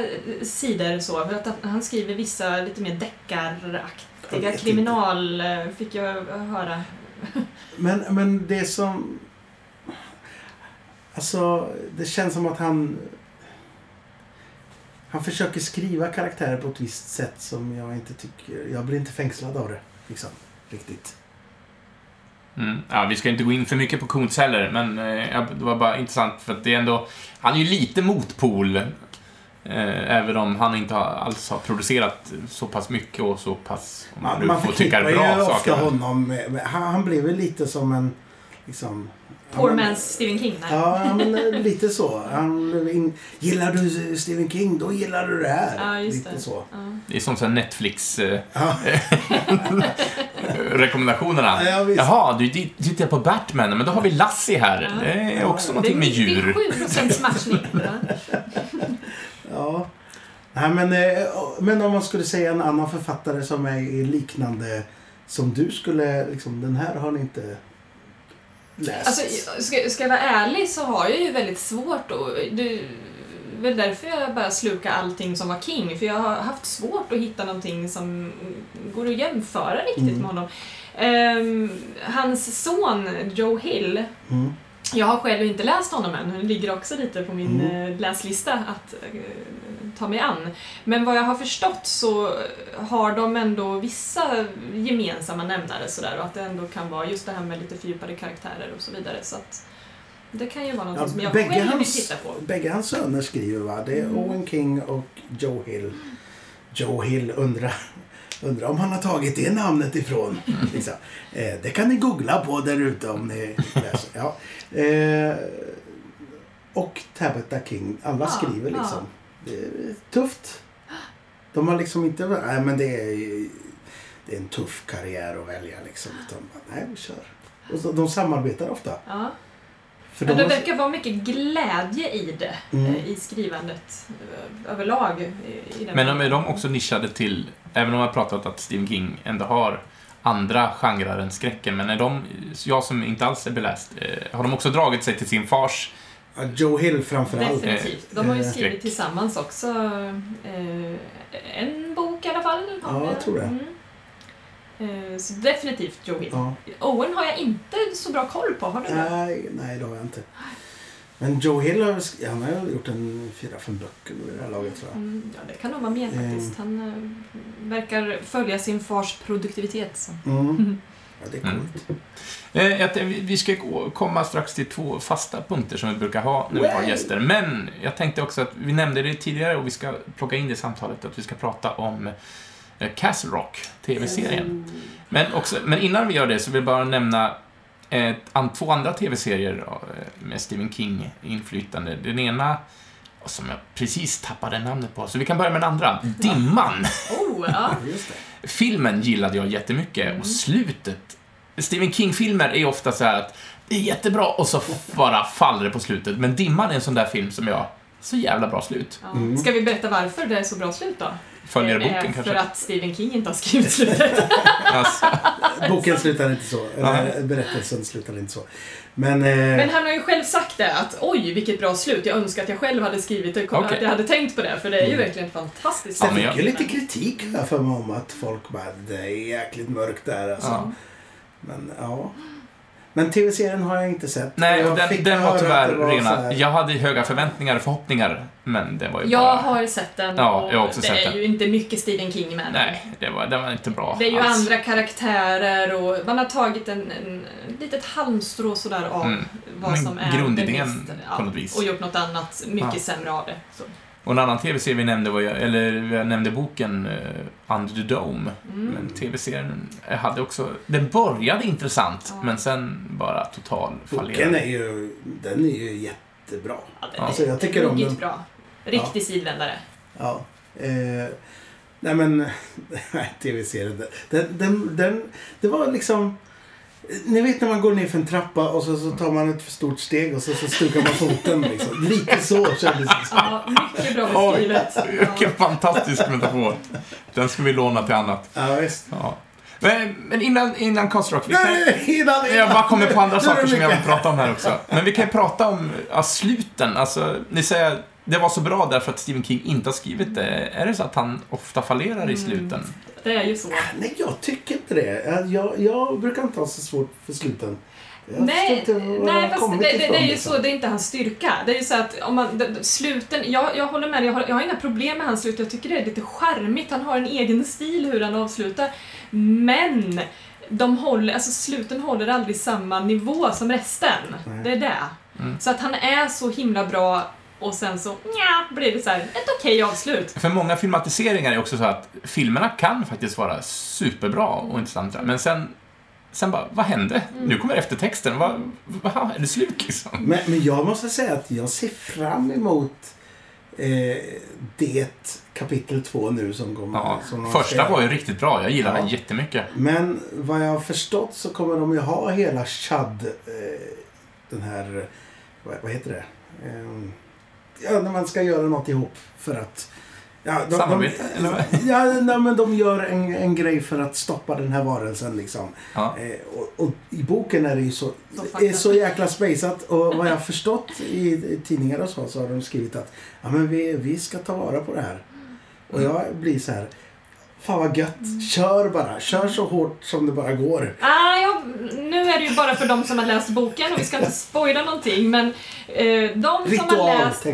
sidor så? För att han skriver vissa lite mer deckaraktiga kriminal, eh, fick jag höra. Men, men det som... Alltså, det känns som att han... Han försöker skriva karaktärer på ett visst sätt som jag inte tycker... Jag blir inte fängslad av det, liksom. Riktigt. Mm. Ja, vi ska inte gå in för mycket på Kuntz heller, men eh, det var bara intressant för att det är ändå... Han är ju lite motpol. Eh, även om han inte har, alls har producerat så pass mycket och så pass, om man Man, får tycka är ju bra ofta saker. honom med, med, han, han blev väl lite som en... Liksom, Poor man's Stephen King. Nej. Ja, men lite så. Han, gillar du Stephen King, då gillar du det här. Ja, just lite det. så. Ja. Det är som så här Netflix eh, Ja. rekommendationerna. Ja, visst. Jaha, du tittar på Batman, men då har vi Lassie här. Ja. Det är Ja, också ja. någonting med Det djur. är 7% matchning. Ja. Ja. Nej, men, eh, men om man skulle säga en annan författare som är liknande som du skulle, liksom, den här har ni inte läst. Alltså, ska, ska jag vara ärlig så har jag ju väldigt svårt att... Det är väl därför jag bara slukar allting som var King, för jag har haft svårt att hitta någonting som går att jämföra riktigt Mm. med honom. Ehm, hans son Joe Hill, mm. jag har själv inte läst honom än, det ligger också lite på min Mm. eh, läslista att eh, ta mig an. Men vad jag har förstått så har de ändå vissa gemensamma nämnare sådär och att det ändå kan vara just det här med lite fördjupade karaktärer och så vidare. Så att det kan ju vara något Ja, som jag själv vill hans, titta på. bägge hans söner skriver va? Det är Mm. Owen King och Joe Hill. Joe Hill undrar, undrar om han har tagit det namnet ifrån. Liksom. Eh, det kan ni googla på där ute om ni läser. Ja. Eh, och Tabitha King. Alla Ja, skriver liksom. Är tufft. De har liksom inte... Nej, men det är, det är en tuff karriär att välja liksom. Utan, nej, vi kör. Och så, de samarbetar ofta. Ja. För Men de det har- verkar vara mycket glädje i det, Mm. eh, i skrivandet eh, överlag. i- I den Men är de också nischade till, även om jag har pratat att Stephen King ändå har andra genrer än skräcken, men är de, jag som inte alls är beläst, eh, har de också dragit sig till sin fars Joe Hill framförallt. Definitivt. De har ju Eh, skrivit skräck. tillsammans också. Eh, en bok i alla fall. Ja, jag tror det. Mm. Eh, så definitivt Joe Hill. Ja. Owen har jag inte så bra koll på. Har du det? Nej, nej, det har jag inte. Men Joe Hill har, han har gjort en fyra, fem böcker vid det här laget tror jag. Mm, ja, det kan nog vara mer Mm. faktiskt. Han eh, verkar följa sin fars produktivitet. Så. Mm. Ja, det är Mm. coolt. Eh, eh, vi ska komma strax till två fasta punkter som vi brukar ha när vi har gäster. Men jag tänkte också att vi nämnde det tidigare och vi ska plocka in det i samtalet, att vi ska prata om eh, Castle Rock, TV-serien. Men, också, men innan vi gör det så vill jag bara nämna ett, an, två andra TV-serier eh, med Stephen King-inflytande. Den ena, som jag precis tappade namnet på, så vi kan börja med den andra. Dimman! Oh, ja. Filmen gillade jag jättemycket och slutet... Stephen King-filmer är ofta så här att det är jättebra och så bara faller det på slutet. Men Dimman är en sån där film som jag... Så jävla bra slut. Ja. Mm. Ska vi berätta varför det är så bra slut då? Följer Det är boken För kanske? att Stephen King inte har skrivit slutet. Alltså, Boken slutar inte så. Eller Nej. berättelsen slutar inte så. Men... Eh, Men han har ju själv sagt det att oj vilket bra slut, jag önskar att jag själv hade skrivit det, Okej. att jag hade tänkt på det, för det är ju Mm. verkligen fantastiskt. Ja, jag men fick ju lite kritik här för mig om att folk bara, det är jäkligt mörkt där alltså. ja. Men ja. Men tv-serien har jag inte sett. Nej, Jag den, fick den var tyvärr var rena... Jag hade höga förväntningar och förhoppningar, men det var ju Jag bara... har sett den Ja, och jag har också det sett är den. ju inte mycket Stephen King med den. Nej, det var, det var inte bra Det är ju alls. andra karaktärer och man har tagit en, en litet halmstrå sådär av Mm. vad Men som är grundidén mest, på något vis. Och gjort något annat mycket Ja. sämre av det. Så. Och en annan tv-serie vi nämnde var eller jag nämnde boken uh, Under the Dome. Mm. Men tv-serien hade också, den började intressant, Ja. men sen bara total Boken fallerade. är ju, den är ju jättebra. Ja, den Alltså, är jag tycker om den. bra. Riktig sidvändare. Ja. Eh, nej men, tv-serien. Den, den, den, det var liksom... Ni vet när man går ner för en trappa och så, så tar man ett för stort steg och så, så stukar man foten. Liksom. Lite så kändes det. Ja, mycket bra beskrivet. vilken fantastisk metafor. Den ska vi låna till annat. Ja, visst. Ja. Men, men innan, innan Rock, vi kan, Nej, innan, innan. jag bara kommer på andra saker som jag vill prata om här också. Men vi kan ju prata om ja, sluten. Alltså, ni säger det var så bra därför att Stephen King inte har skrivit det. Är det så att han ofta fallerar i Mm. sluten? Det är ju så. Nej, jag tycker inte det. Jag, jag brukar inte ha så svårt för sluten. Jag Nej, nej fast det, det, det är ju liksom. så, det är inte hans styrka. Det är ju så att om man, sluten, jag, jag håller med dig, jag har, jag har inga problem med hans slut, jag tycker det är lite charmigt, han har en egen stil hur han avslutar. Men de håller, alltså sluten håller aldrig samma nivå som resten. Nej. Det är det. Mm. Så att han är så himla bra och sen så, ja, blir det så här, ett okej avslut. För många filmatiseringar är också så att filmerna kan faktiskt vara superbra och intressanta, men sen, sen bara, vad hände? Mm. Nu kommer eftertexten, vad, vad, är det slut liksom? Men, men jag måste säga att jag ser fram emot eh, det kapitel två nu som kommer. Ja, som första var ju riktigt bra, jag gillar Ja. den jättemycket. Men vad jag har förstått så kommer de ju ha hela Chad, eh, den här, vad, vad heter det? Eh, ja, när man ska göra något ihop för att... Ja, de, Samarbete, de, eller? Ja, nej, men de gör en, en grej för att stoppa den här varelsen liksom. Ja. Eh, och, och i boken är det ju så, är så jäkla spaceat. Och vad jag har förstått i, i tidningar och så, så har de skrivit att ja, men vi, vi ska ta vara på det här. Och jag blir så här, fan vad gött. Kör bara. Kör så hårt som det bara går. Ah, ja, nu är det ju bara för de som har läst boken och vi ska inte spoila någonting men eh, de, som Ritual har läst,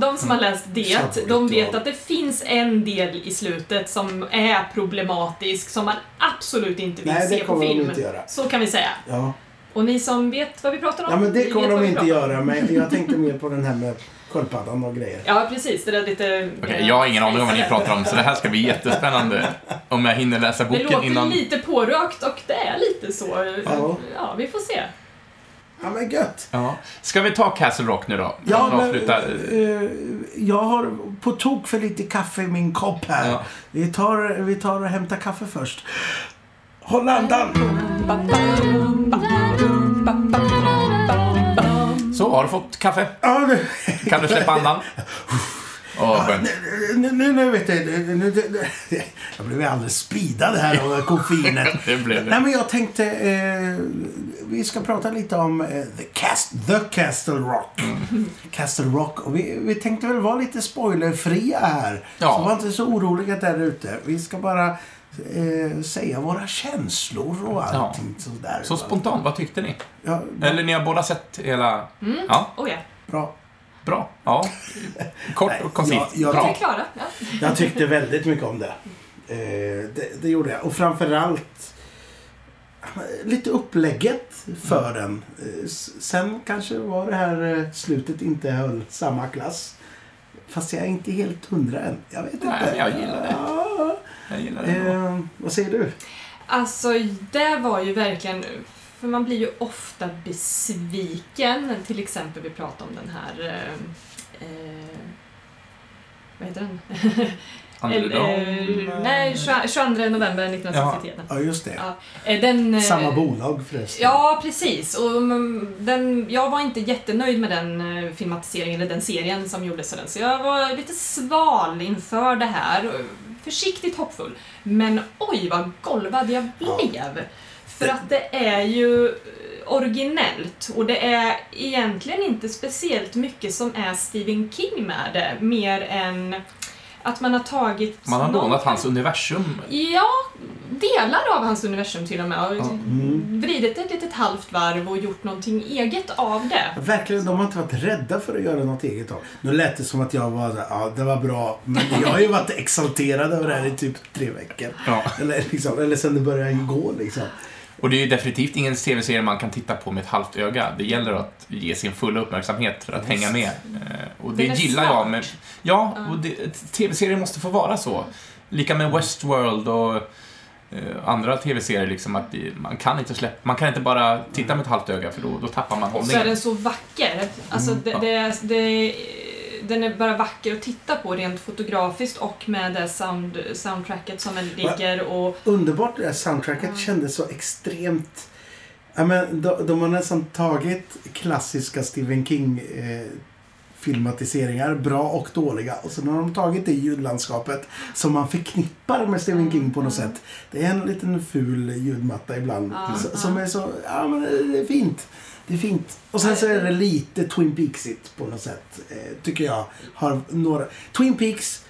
de som har läst det, Shadow de vet att det finns en del i slutet som är problematisk som man absolut inte vill Nej, se på film. inte göra. Så kan vi säga. Ja. Och ni som vet vad vi pratar om? ja, men det kommer de inte göra. Men jag tänkte mer på den här med sköldpaddan och grejer. Ja, precis. Det där lite... Okej, eh, jag har ingen aning om vad ni pratar om, så det här ska bli jättespännande. Om jag hinner läsa Det boken låter innan... lite pårökt och det är lite så. Ja. Ja, vi får se. Ja, men gött. Ja. Ska vi ta Castle Rock nu då? Ja, men, eh, jag har på tok för lite kaffe i min kopp här. Ja. Vi, tar, vi tar och hämtar kaffe först. Håll andan! Så, har du fått kaffe? Ja, nu, Kan du släppa andan? Åh, skönt. nu, nu, nu vet jag. Nu, jag blev alldeles speedad här av koffeinet. Det blev Nej, det. men jag tänkte... Eh, vi ska prata lite om eh, the, cast, the Castle Rock. Mm. Castle Rock. Och vi, vi tänkte väl vara lite spoilerfria här. Ja. Så var inte så oroliga där ute. Vi ska bara eh, säga våra känslor och allting sådär. Så spontant, vad tyckte ni? Ja, Eller ni har båda sett hela... Ja, Oh ja, bra. bra. Ja. Kort och koncist. jag- jag-. Ja. Jag tyckte väldigt mycket om det. Eh, det. Det gjorde jag. Och framförallt eh, lite upplägget för den. Eh, Sen kanske var det här eh, slutet inte höll samma klass. Fast jag är inte helt hundra än. Jag vet Nej, inte. jag gillar det. Ja. Jag gillar det. Eh, vad säger du? Alltså, det var ju verkligen... För man blir ju ofta besviken. Till exempel, vi pratade om den här... Eh, eh, vad heter den? Underdog. Eh, nej, 22 november 1963. Ja, just det. Ja, eh, den, eh, Samma bolag förresten. Ja, precis. Och mm, den, jag var inte jättenöjd med den eh, filmatiseringen, eller den serien som gjordes av den. Så jag var lite sval inför det här. Försiktigt hoppfull. Men oj, vad golvad jag blev. För att det är ju originellt och det är egentligen inte speciellt mycket som är Stephen King med det, mer än att man har tagit... Man har någon- lånat hans universum. Ja, delar av hans universum till och med. Och Mm. vridit ett litet halvt varv och gjort någonting eget av det. Verkligen, de har inte varit rädda för att göra något eget av. Nu lät det som att jag var såhär, ja det var bra. Men jag har ju varit exalterad över det här i typ tre veckor. Ja. Eller, liksom, eller sen det började gå liksom. Och det är ju definitivt ingen tv-serie man kan titta på med ett halvt öga. Det gäller att ge sin fulla uppmärksamhet för att hänga med. Eh, Och det är gillar jag. Med, ja, och det- tv-serier måste få vara så. Lika med Westworld och eh, andra tv-serier liksom att det- man kan inte släppa, man kan inte bara titta med ett halvt öga för då, då tappar man Och så är hållningen. den så vacker. Alltså, Mm. det, det, det, den är bara vacker att titta på rent fotografiskt och med det sound, soundtracket som väl ligger och... Underbart det här soundtracket kändes så extremt... Ja, men de, de har nästan tagit klassiska Stephen King eh, filmatiseringar, bra och dåliga. Och sen har de tagit det ljudlandskapet som man förknippar med Stephen King på något sätt. Det är en liten ful ljudmatta ibland. Ja. som är så... Ja, men det är fint. Det är fint. Och sen så är det lite Twin Peaksigt på något sätt. Eh, tycker jag. Har några... Twin Peaks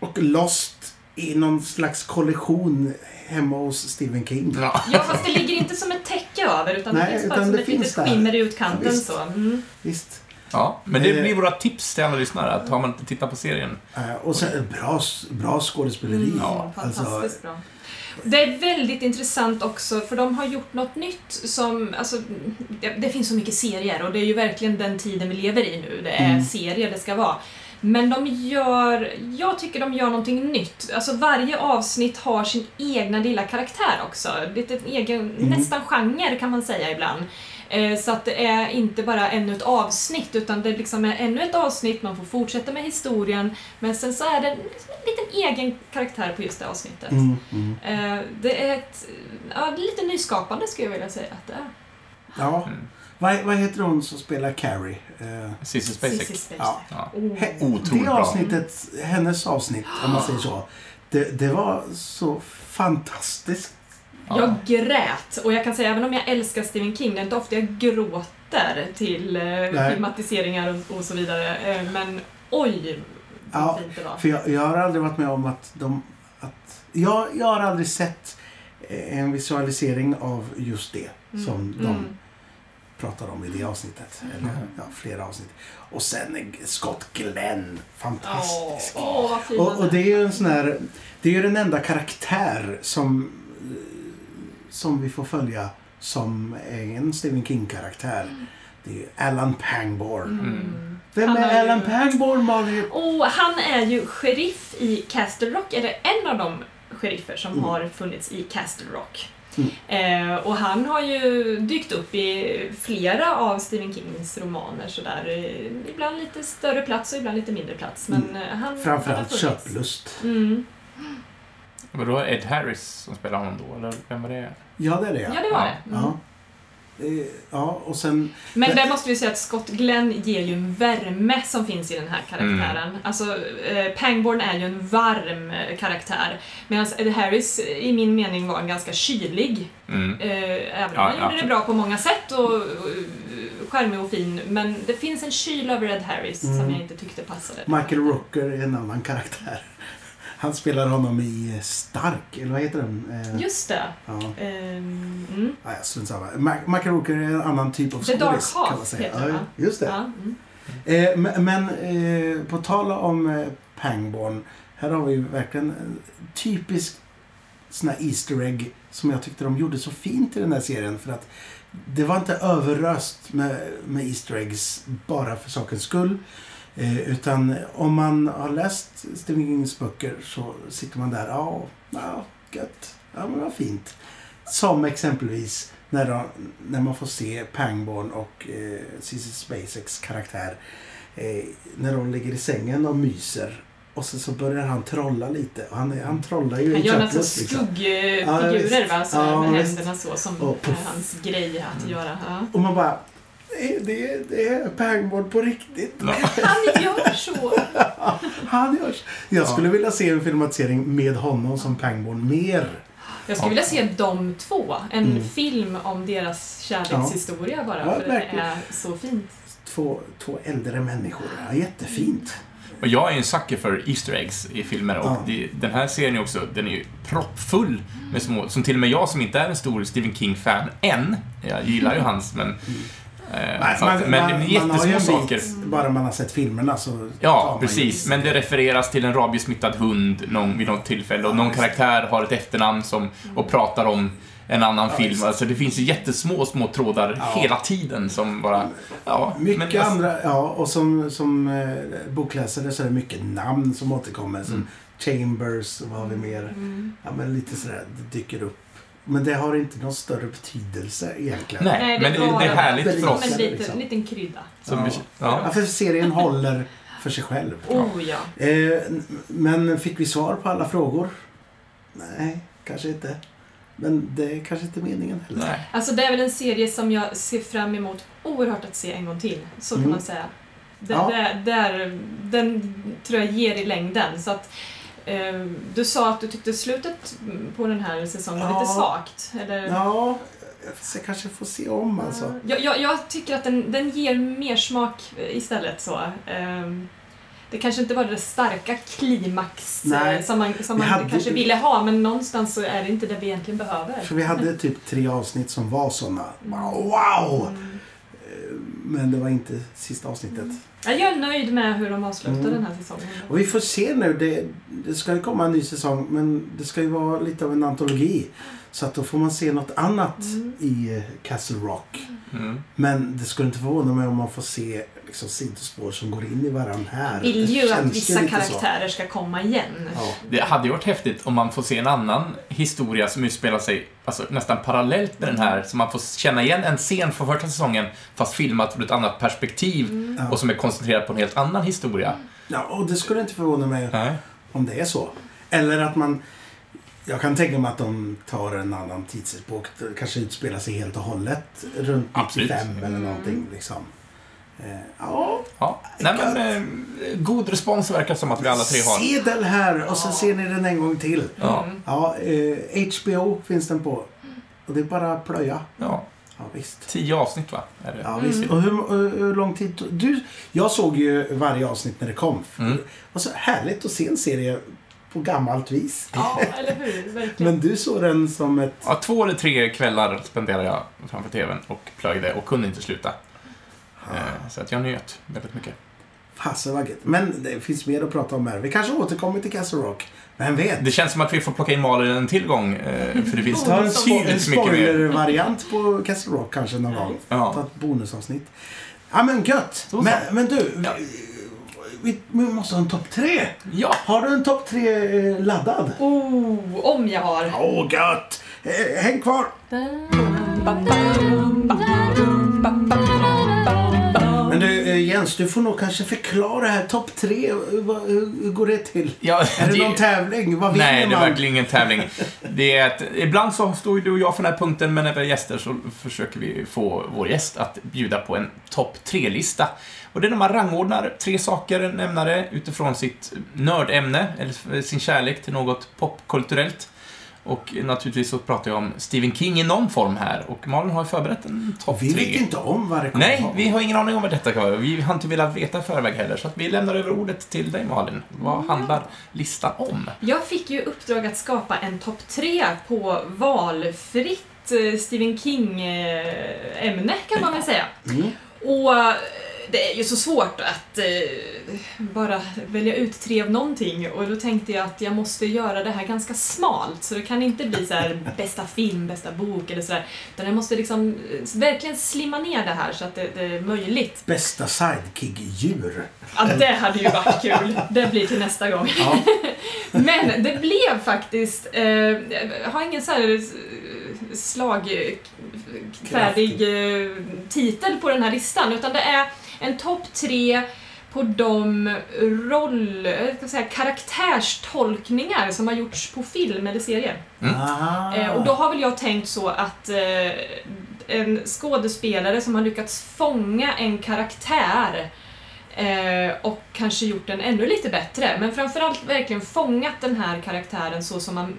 och Lost i någon slags kollektion hemma hos Stephen King. Ja. Ja, fast det ligger inte som ett täcke över utan Nej, det finns bara utan som det ett finns litet skimmer i Ja, utkanten visst. så. Mm. Visst. Ja, men det Eh. blir våra tips till alla lyssnare att har man inte tittat på serien. Eh, och sen bra, bra skådespeleri. Mm, Ja, alltså, fantastiskt bra. Det är väldigt intressant också för de har gjort något nytt som, alltså, det, det finns så mycket serier och det är ju verkligen den tiden vi lever i nu. Det är Mm. serier det ska vara. Men de gör, jag tycker de gör någonting nytt. Alltså varje avsnitt har sin egna lilla karaktär också. Lite egen, Mm. nästan genre kan man säga ibland. Eh, Så att det är inte bara ännu ett avsnitt utan det liksom är ännu ett avsnitt, man får fortsätta med historien men sen så är det en liten egen karaktär på just det avsnittet. mm, mm. Eh, Det är ett, ja, lite nyskapande skulle jag vilja säga att det är. ja. Mm. Vad, vad heter hon som spelar Carrie? Eh, Sissy Spacek. Ja. Ja. Oh. det avsnittet, hennes avsnitt, om man säger så. Det, det var så fantastiskt. Jag grät och jag kan säga även om jag älskar Stephen King, det är inte ofta jag gråter till eh, Nej. filmatiseringar och, och så vidare. Eh, Men oj vad Ja, fint det var. För jag, jag har aldrig varit med om att de... Att, jag, jag har aldrig sett eh, en visualisering av just det Mm. som de Mm. pratar om i det avsnittet. Eller ja, flera avsnitt. Och sen är Scott Glenn. Fantastisk. Vad fin Och, och det är ju en sån här... Det är ju den enda karaktär som, som vi får följa som är en Stephen King-karaktär. Det är ju Alan Pangborn. Mm. Vem Han är har ju- Alan Pangborn, Malin? Och han är ju sheriff i Castle Rock, eller en av de sheriffer som Mm. har funnits i Castle Rock. Eh, och han har ju dykt upp i flera av Stephen Kings romaner sådär. Eh, ibland lite större plats och ibland lite mindre plats. Men eh, han han Framförallt funnits. köplust. Mm. Var det Ed Harris som spelade honom då, eller vem var det? Ja, det är det. Ja, det var Ja. det. Mm. Ja. Eh, Ja, och sen... Men där måste vi säga att Scott Glenn ger ju en värme som finns i den här karaktären. Mm. Alltså, eh, Pangborn är ju en varm eh, karaktär. Medan Ed Harris i min mening var en ganska kylig. Mm. Eh, även om Ja, han gjorde absolut. det bra på många sätt och, och charmig och fin. Men det finns en kyl över Ed Harris Mm. som jag inte tyckte passade. Michael Rooker är en annan karaktär. Han spelar honom i Stark, eller vad heter den? Eh, Just det. Ja, Ehm, mm. ja, strunt samma. Ma- Michael Rooker är en annan typ av The Dark skådis, kan man Half säga. heter Ja, just det. Ja, mm. Eh, men eh, på tal om eh, Pangborn. Här har vi verkligen en typisk sån här Easter egg som jag tyckte de gjorde så fint i den här serien. För att det var inte överröst med, med Easter eggs bara för sakens skull. Eh, utan om man har läst Stephen Kings böcker så sitter man där. Ja, ja gött. Ja, men vad fint. Som exempelvis när, de, när man får se Pangborn och eh, Cissi Spaceks karaktär eh, när de ligger i sängen och myser. Och sen så börjar han trolla lite. Och han, han trollar ju Han i gör några köplust, liksom. skuggfigurer visst. va? Så Ja, med visst. händerna så som Och är hans grej att göra. Ja. Och man bara, det, det, det är Pangborn på riktigt. Ja. Han gör så! Han görs. Jag Ja. skulle vilja se en filmatisering med honom som Pangborn mer. Jag skulle vilja se de två. En Mm. film om deras kärlekshistoria bara. Ja, för det är så fint. Två, två äldre människor. Ja, jättefint. Och jag är en sucker för Easter eggs i filmer och Ja. det, den här serien är också, den är ju proppfull med små, som till och med jag som inte är en stor Stephen King-fan än, jag gillar ju hans, men... Eh, att, men har ju jättesmå en saker. bit, bara man har sett filmerna så Ja, precis. Men det refereras till en rabiesmittad hund någon, vid något tillfälle och Ja, någon karaktär har ett efternamn som, och pratar om en annan Ja, film. visst. Alltså det finns ju jättesmå, små trådar Ja. hela tiden som bara... Ja, Mycket men andra, ja, och som, som eh, bokläsare så är det mycket namn som återkommer. Som Mm. Chambers, och vad har vi mer? Mm. Ja, men lite sådär, det dyker upp. Men det har inte någon större betydelse egentligen. Nej, Nej, det men det, det är härligt för Som oss. en liten, liksom. liten krydda. Som Ja. Ja, ja. för serien håller för sig själv. Oh ja. Eh, men fick vi svar på alla frågor? Nej, kanske inte. Men det är kanske inte meningen heller. Nej. Alltså det är väl en serie som jag ser fram emot oerhört att se en gång till. Så kan Mm. man säga. Det, Ja. där, där, den tror jag ger i längden. Så att, eh, du sa att du tyckte slutet på den här säsongen var Ja. lite svagt. Eller? Ja, jag kanske får se om alltså. Jag, jag, jag tycker att den, den ger mer smak istället. så. Ehm, det kanske inte var det starka klimax Nej. eh, som man, som man hade- kanske ville ha, men någonstans så är det inte det vi egentligen behöver. För vi hade typ tre avsnitt som var såna. Wow! Mm. Men det var inte sista avsnittet. Ja, Jag är nöjd med hur de avslutar Mm. den här säsongen. Och vi får se nu. Det, det ska ju komma en ny säsong men det ska ju vara lite av en antologi. Så att då får man se något annat Mm. i eh, Castle Rock. Mm. Men det skulle inte förvåna mig om man får se liksom, sidospår som går in i varandra här. vill Det ju att vissa lite så. karaktärer ska komma igen. Ja. Det hade ju varit häftigt om man får se en annan historia som utspelar sig alltså, nästan parallellt med den här. Så man får känna igen en scen från första säsongen fast filmat ur ett annat perspektiv Mm. Och som är koncentrerad på en helt annan historia. ja, och det skulle inte förvåna mig Nej. om det är så. Eller att man... Jag kan tänka mig att de tar en annan tidsepok. Kanske utspelar sig helt och hållet runt Absolut. 95 eller Mm. någonting. Liksom. Eh, ja, Ja. Nej, men, eh, god respons verkar som att vi alla tre har. sedel här och så Ja. ser ni den en gång till. Ja. Mm. Ja, eh, HBO finns den på. Och det är bara att plöja. Ja. Ja, visst. Tio avsnitt, va? Är det? Ja, Mm. visst. Och hur, hur, hur lång tid tog- du? Jag såg ju varje avsnitt när det kom. Mm. Det var så härligt att se en serie på gammalt vis. Ja, eller hur? Verkligen. Men du såg den som ett... Ja, två eller tre kvällar spenderade jag framför TVn och plöjde och kunde inte sluta. Eh, Så att jag njöt väldigt mycket. Fasen vad gött. Men det finns mer att prata om här. Vi kanske återkommer till Castle Rock. Vem vet? Det känns som att vi får plocka in Malin en tillgång, eh, för det finns Ta en, en betydligt mycket mer. spoiler-variant på Castle Rock kanske någon gång. Ta Ja. ett bonusavsnitt. Ja men gött. Men, men du, Ja. Vi, vi måste ha en topp tre. ja, Har du en topp tre eh, laddad? Oh, om jag har. Åh gött! Eh, häng kvar! Men du eh, Jens, du får nog kanske förklara här. Topp tre, vad- hur, hur går det till? Ja, Är det det- någon tävling? Vad vinner Nej, det är man? verkligen ingen tävling. Det är att, ibland så står ju du och jag för den här punkten, men när vi har gäster så försöker vi få vår gäst att bjuda på en topp tre-lista. Och det är när man rangordnar tre saker, en nämnare, utifrån sitt nördämne, eller sin kärlek till något popkulturellt. Och naturligtvis så pratar jag om Stephen King i någon form här, och Malin har förberett en topp tre. Vi vet inte om vad det kommer Nej, vi har ingen aning om vad detta kan vara. Vi har inte velat veta i förväg heller, så att vi lämnar över ordet till dig Malin. Vad handlar listan om? Jag fick ju uppdrag att skapa en topp tre på valfritt eh, Stephen King-ämne kan man väl säga. Mm. Och eh, det är ju så svårt att eh, bara välja ut tre av någonting och då tänkte jag att jag måste göra det här ganska smalt så det kan inte bli så här bästa film, bästa bok eller sådär utan jag måste liksom eh, verkligen slimma ner det här så att det, det är möjligt. Bästa sidekick-djur. Ja, det hade ju varit kul. Det blir till nästa gång. Ja. Men det blev faktiskt, eh, jag har ingen så här eh, slagfärdig eh, titel på den här listan, utan det är en topp tre på de roll, ska säga, karaktärstolkningar som har gjorts på film eller serie. Mm. Ah. Eh, och då har väl jag tänkt så att eh, en skådespelare som har lyckats fånga en karaktär eh, och kanske gjort den ännu lite bättre, men framförallt verkligen fångat den här karaktären så som man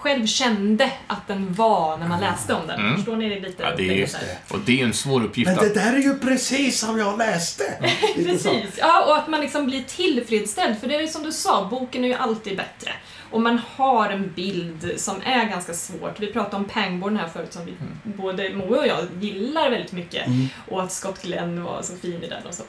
själv kände att den var när man läste om den. Mm. Förstår ni det lite? Ja, det är, Just och det är ju en svår uppgift Men det där är ju precis som jag läste. Så. Precis, ja, och att man liksom blir tillfredsställd, för det är som du sa, boken är ju alltid bättre. Och man har en bild som är ganska svårt. Vi pratade om Pangborn här förut som vi, både Moe och jag gillar väldigt mycket. Mm. Och att Scott Glenn var så fin i den och så.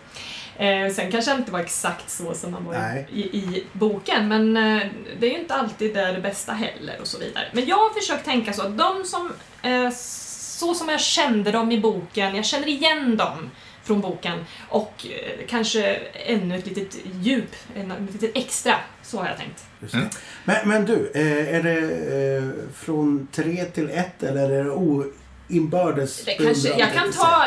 Eh, sen kanske det inte var exakt så som han var i, i boken, men eh, det är ju inte alltid det, det bästa heller och så vidare. Men jag har försökt tänka så att de som, eh, så som jag kände dem i boken, jag känner igen dem från boken och eh, kanske ännu ett litet djup, ett litet extra. Så har jag tänkt. Just Mm. det. Men, men du, eh, är det eh, från tre till ett eller är det Det kanske, jag kan ta,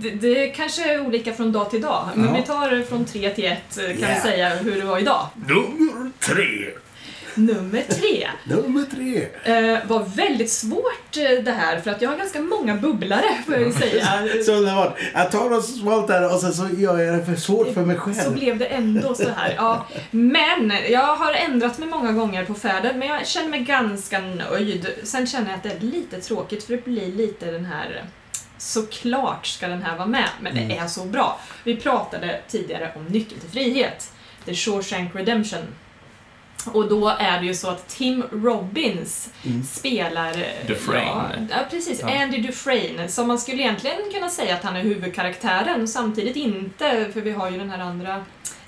det, det, det kanske är olika från dag till dag, men Ja. vi tar från tre till ett eh, kan Yeah. vi säga hur det var idag. Nummer tre. Nummer tre. Nummer tre. Eh, var väldigt svårt eh, det här för att jag har ganska många bubblare får jag ju säga. Så underbart. Jag tar något smalt där och sen så gör jag det för svårt för mig själv. Så blev det ändå så här. Ja. Men jag har ändrat mig många gånger på färden men jag känner mig ganska nöjd. Sen känner jag att det är lite tråkigt för det blir lite den här Såklart ska den här vara med, men det Mm. är så bra. Vi pratade tidigare om Nyckeln till frihet, The Shawshank Redemption. Och då är det ju så att Tim Robbins Mm. spelar... eh, Dufresne. Ja, precis. Ja. Andy Dufresne. Så man skulle egentligen kunna säga att han är huvudkaraktären, samtidigt inte, för vi har ju den här andra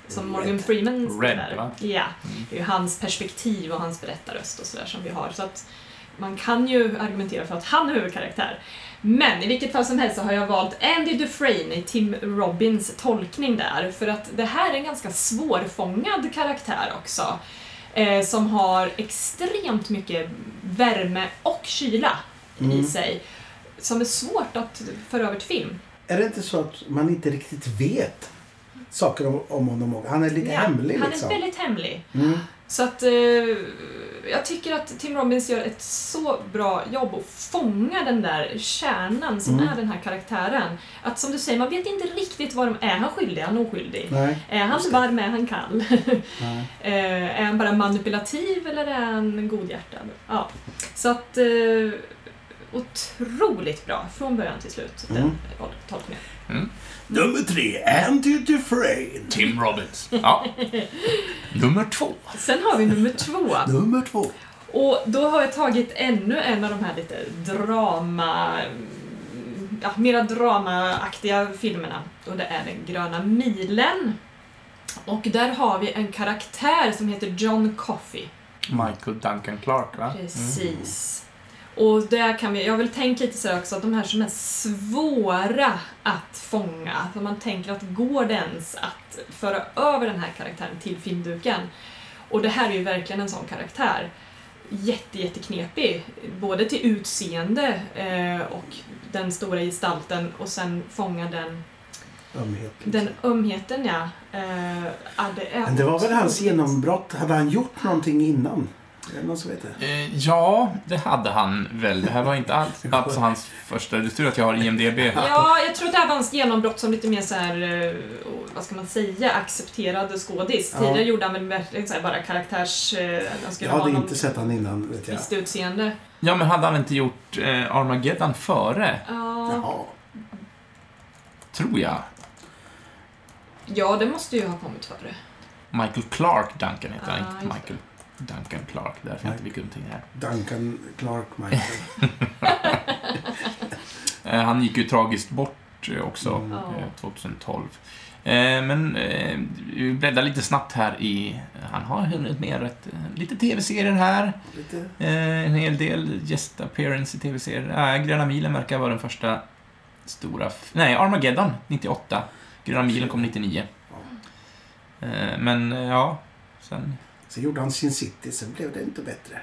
som Morgan. Freeman spelar. Red, va? Ja, Mm. det är ju hans perspektiv och hans berättarröst och sådär som vi har. Så att man kan ju argumentera för att han är huvudkaraktär. Men i vilket fall som helst så har jag valt Andy Dufresne i Tim Robbins tolkning där, för att det här är en ganska svårfångad karaktär också. Eh, som har extremt mycket värme och kyla i Mm. sig. Som är svårt att föra över till film. Är det inte så att man inte riktigt vet saker om, om honom? Han är lite Ja, hemlig han liksom. är väldigt hemlig. Mm. Så att eh, jag tycker att Tim Robbins gör ett så bra jobb att fånga den där kärnan som Mm. är den här karaktären. Att som du säger, man vet inte riktigt vad de är. han skyldig? Är han oskyldig? Nej. Är han varm? Är han kall? Nej. Eh, är han bara manipulativ eller är han godhjärtad? Ja. Så att eh, otroligt bra från början till slut, den Mm. Nummer tre, Andy Dufresne. Tim Robbins. Ja. Nummer två. Sen har vi nummer två. Nummer två. Och då har jag tagit ännu en av de här lite drama... Ja, mera dramaaktiga filmerna. Och det är Den gröna milen. Och där har vi en karaktär som heter John Coffey. Michael Duncan Clark, va? Precis. Och där kan vi, jag vill tänka lite så också att de här som är svåra att fånga, för man tänker att går det ens att föra över den här karaktären till filmduken? Och det här är ju verkligen en sån karaktär. jätte, jätteknepig. Både till utseende eh, och den stora gestalten och sen fånga den, Ömhet. liksom. den ömheten ja. Eh, ja, det Men det var väl hans genombrott. Hade han gjort någonting innan? Är det någon som vet det? Eh, ja, det hade han väl. Det här var inte alls, alls hans första. Är tur att jag har IMDB. Ja, jag tror att det här var hans genombrott som lite mer så här, eh, vad ska man säga, accepterad skådis. Ja. Tidigare gjorde han väl verkligen så här bara karaktärs... eh, Han skulle Jag hade inte sett han innan, vet jag. visst utseende. Ja, men hade han inte gjort eh, Armageddon före? Ja, Jaha. Tror jag. ja, det måste ju ha kommit före. Michael Clark Duncan heter han, Ah, inte just Michael Duncan Clark. Därför jag inte vilken någonting här. Duncan Clark Michael. Eh, han gick ju tragiskt bort eh, också, Mm. Ja. eh, 2012. Eh, men vi bläddrar lite snabbt här i... Han har hunnit med rätt, lite tv-serier här. Lite. En hel del gäst appearance i tv-serier. Äh, Gröna milen verkar vara den första stora... Nej, Armageddon 98. Gröna milen kom 99. Eh, men ja, sen... Sen gjorde han Sin City, sen blev det inte bättre.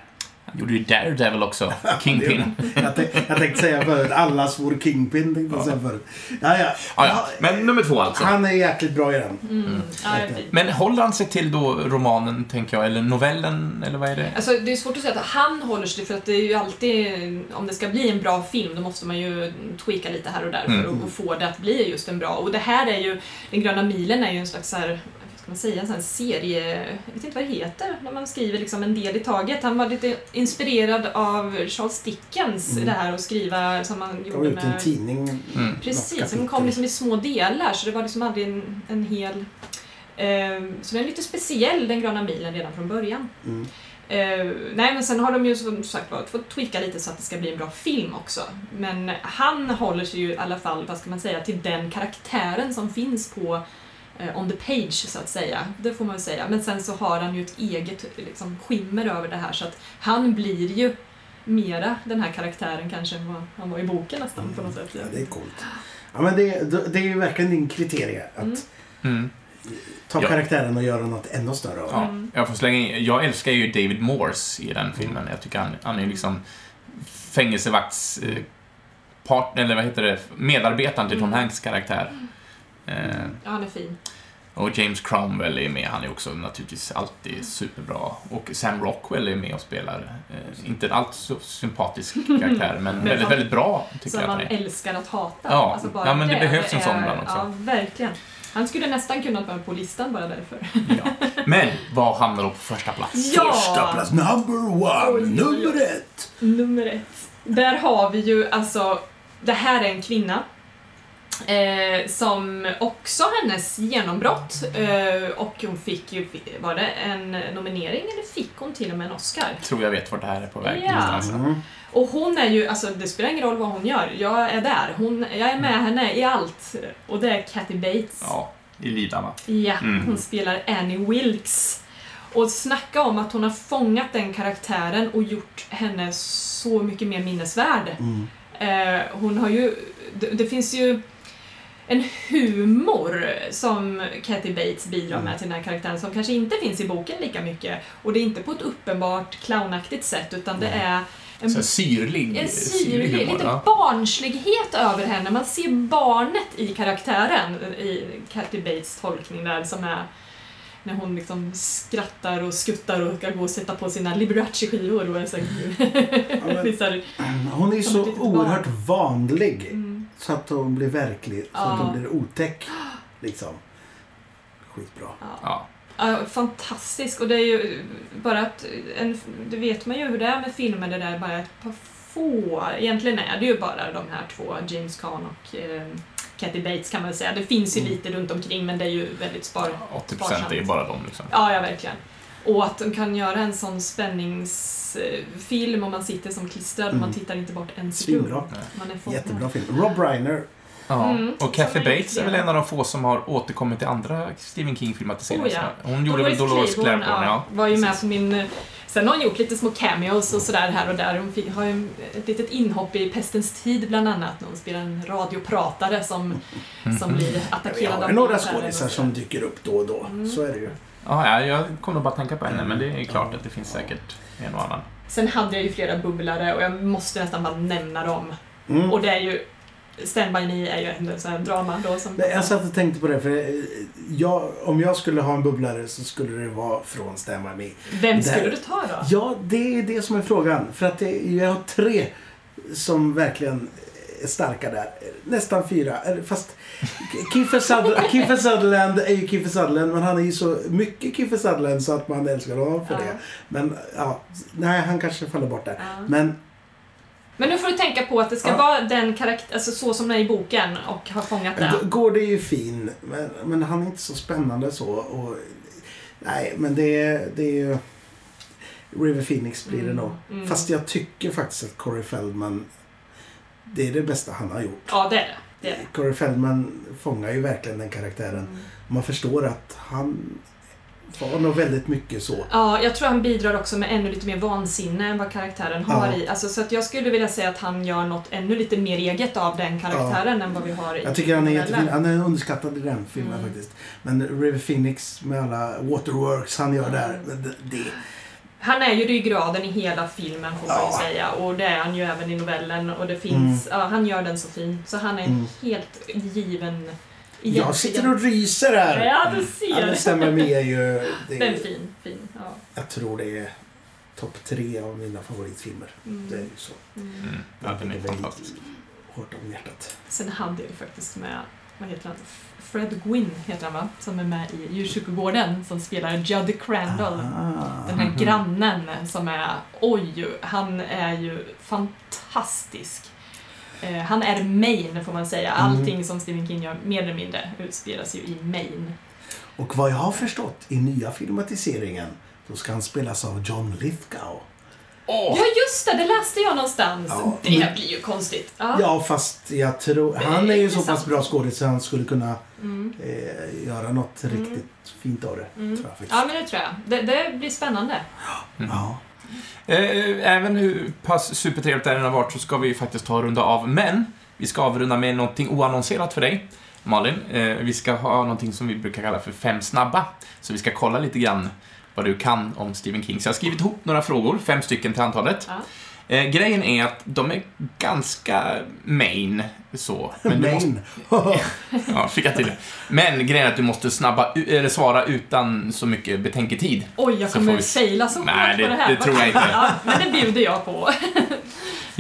Han gjorde ju Daredevil också. Kingpin. Jag, tänkte, jag tänkte säga förut, allas vår Kingpin tänkte jag säga förut. Ja, ja. Ja, ja. Men nummer två alltså. Han är jäkligt bra i den. Mm. Ja, fint. Men håller han sig till då romanen, tänker jag, eller novellen, eller vad är det? Alltså, det är svårt att säga att han håller sig för att det är ju alltid, om det ska bli en bra film, då måste man ju tweaka lite här och där för Mm. att få det att bli just en bra. Och det här är ju, Den gröna milen är ju en slags så här, ska man säga, en sån serie, jag vet inte vad det heter, när man skriver liksom en del i taget. Han var lite inspirerad av Charles Dickens Mm. det här att skriva som man gjorde ut en med... tidning. Mm. Precis, som kom liksom i små delar så det var liksom aldrig en, en hel... Eh, så den är lite speciell, Den gröna milen, redan från början. Mm. Eh, nej, men sen har de ju som sagt var fått tweaka lite så att det ska bli en bra film också. Men han håller sig ju i alla fall, vad ska man säga, till den karaktären som finns på on the page, så att säga. Det får man väl säga. Men sen så har han ju ett eget liksom, skimmer över det här så att han blir ju mera den här karaktären kanske än vad han var i boken nästan på något sätt. Ja, det är coolt. Ja, men det, det är ju verkligen din kriterie. Att Mm. Mm. ta Ja. karaktären och göra något ännu större av. Ja, Mm. jag får slänga in, jag älskar ju David Morse i den filmen. Jag tycker han, han är liksom fängelsevakts... Eh, part, eller vad heter det? Medarbetaren till Tom Mm. Hanks karaktär. Eh, Ja, han är fin. och James Cromwell är med. Han är också naturligtvis alltid superbra. Och Sam Rockwell är med och spelar. Eh, inte en allt så sympatisk karaktär, men väldigt, fan- väldigt bra tycker Som jag man älskar att hata. Ja, Alltså bara ja, men det behövs en sån ibland också. Ja, verkligen. Han skulle nästan kunnat vara på listan bara därför. Ja. Men vad hamnar då på första plats? Ja! Första plats, number one, oj. nummer ett. Nummer ett. Där har vi ju alltså, det här är en kvinna. Eh, som också hennes genombrott eh, och hon fick ju, var det en nominering eller fick hon till och med en Oscar? Tror jag vet vart det här är på väg Ja. Mm. Och hon är ju, alltså det spelar ingen roll vad hon gör, jag är där. Hon, jag är med henne i allt. Och det är Kathy Bates. Ja, i Lidarna. Ja, Mm. hon spelar Annie Wilkes. Och snacka om att hon har fångat den karaktären och gjort henne så mycket mer minnesvärd. Mm. Eh, hon har ju, det, det finns ju en humor som Kathy Bates bidrar med till den här karaktären som kanske inte finns i boken lika mycket. Och det är inte på ett uppenbart clownaktigt sätt utan det är en Så syrlig, en syrlig, humor, lite ja. barnslighet över henne. Man ser barnet i karaktären i Kathy Bates tolkning där som är när hon liksom skrattar och skuttar och ska gå och sätta på sina Liberace-skivor och är så, men- visar, Hon är Som så oerhört vanlig. Så att hon blir verklig. Så att hon blir otäck. Liksom. Skitbra. ja. Ja. Fantastisk och det är ju bara att, en, det vet man ju hur det är med filmer, det där är bara ett par få, egentligen är det ju bara de här två, James Caan och eh, Kathy Bates kan man väl säga. Det finns ju Mm. lite runt omkring men det är ju väldigt spar, 80% är ju bara dem liksom. Ja, ja verkligen. Och att de kan göra en sån spänningsfilm och man sitter som klistrad och man Mm. tittar inte bort en sekund. Svinbra. Jättebra film. Rob Reiner. Ja. Mm, och Kathy har Bates är väl en av de få som har återkommit till andra Stephen King-filmatiseringar. Oh, ja. Hon gjorde väl Dolores Claiborne, ja. var ju med på min... Sen har hon gjort lite små cameos och sådär här och där. Hon fick, har ju ett litet inhopp i Pestens tid bland annat när hon spelar en radiopratare som, som blir Vi attackerad har av några militären och skådisar som dyker upp då och då. Mm. Så är det ju. Ja, ja, jag kommer bara tänka på henne, men det är klart att det finns säkert en och annan. Sen hade jag ju flera bubblare och jag måste nästan bara nämna dem. Mm. Och det är ju Stand By Me är ju ändå en sån här drama då som... Nej, Jag satt och tänkte på det, för eh, jag, om jag skulle ha en bubblare så skulle det vara från Stand By Me. Vem Där- skulle du ta då? Ja, det är det som är frågan. För att det, jag har tre som verkligen är starka där. Nästan fyra. Eller, Fast Kiefer Sutherland, Kiefer Sutherland är ju Kiefer Sutherland, men han är ju så mycket Kiefer Sutherland så att man älskar honom för Ja. det. Men ja, nej, han kanske faller bort där. Ja. Men Men nu får du tänka på att det ska Ja. vara den karaktär, alltså så som den är i boken och har fångat det. G- Gård är ju fin, men, men han är inte så spännande så. Och, nej, men det, är- det är ju... River Phoenix blir det Mm, nog. mm. Fast jag tycker faktiskt att Corey Feldman, det är det bästa han har gjort. Ja, det är det. Det. Corey Feldman fångar ju verkligen den karaktären. Mm. Man förstår att han var nog väldigt mycket så. Ja, jag tror han bidrar också med ännu lite mer vansinne än vad karaktären har Ja. i. Alltså, så att jag skulle vilja säga att han gör något ännu lite mer eget av den karaktären än vad vi har i Jag tycker han är jättefin. Han är underskattad i den filmen Mm. faktiskt. Men River Phoenix med alla waterworks han gör Mm. där. Det, det, Han är ju ryggraden i hela filmen får man ju Ja. säga och det är han ju även i novellen och det finns, ja, han gör den så fin. Så han är Mm. helt given jag sitter och ryser här. Ja, du Ja, ser. det stämmer med är ju... Det, Den är fin, fin. Ja. jag tror det är topp tre av mina favoritfilmer. Mm. Det är ju så. Mm. Mm. Ja, den är fantastisk. Hårt om hjärtat. Sen hade jag ju faktiskt med, vad heter han? Fred Gwynn heter han va? Som är med i Djurkyrkogården som spelar Juddy Crandall. Ah. Den här grannen som är, oj, han är ju fantastisk. Eh, han är Maine får man säga. Mm. Allting som Stephen King gör mer eller mindre utspelas ju i Maine. Och vad jag har förstått i nya filmatiseringen då ska han spelas av John Lithgow. Åh! Ja just det, det läste jag någonstans. Ja. Det blir ju konstigt. Ja. Ja, fast jag tror... Han är ju så pass bra skådis så han skulle kunna Mm. eh, göra något Mm. riktigt fint av det. Mm. Tror jag faktiskt. ja men det tror jag. Det, det blir spännande. Ja. Eh, Även hur pass supertrevligt det än har varit så ska vi ju faktiskt ta och runda av. Men vi ska avrunda med någonting oannonserat för dig, Malin. Eh, Vi ska ha någonting som vi brukar kalla för fem snabba. Så vi ska kolla lite grann vad du kan om Stephen King. Så jag har skrivit ihop några frågor, fem stycken till antalet. Ja. Eh, grejen är att de är ganska main, så. Men du måste, Main. ja, fick jag till det. Men grejen är att du måste snabba, eller svara utan så mycket betänketid. Oj, jag kommer vi- faila så Nej, hårt det- på det här. det tror jag inte. Ja, men det bjuder jag på.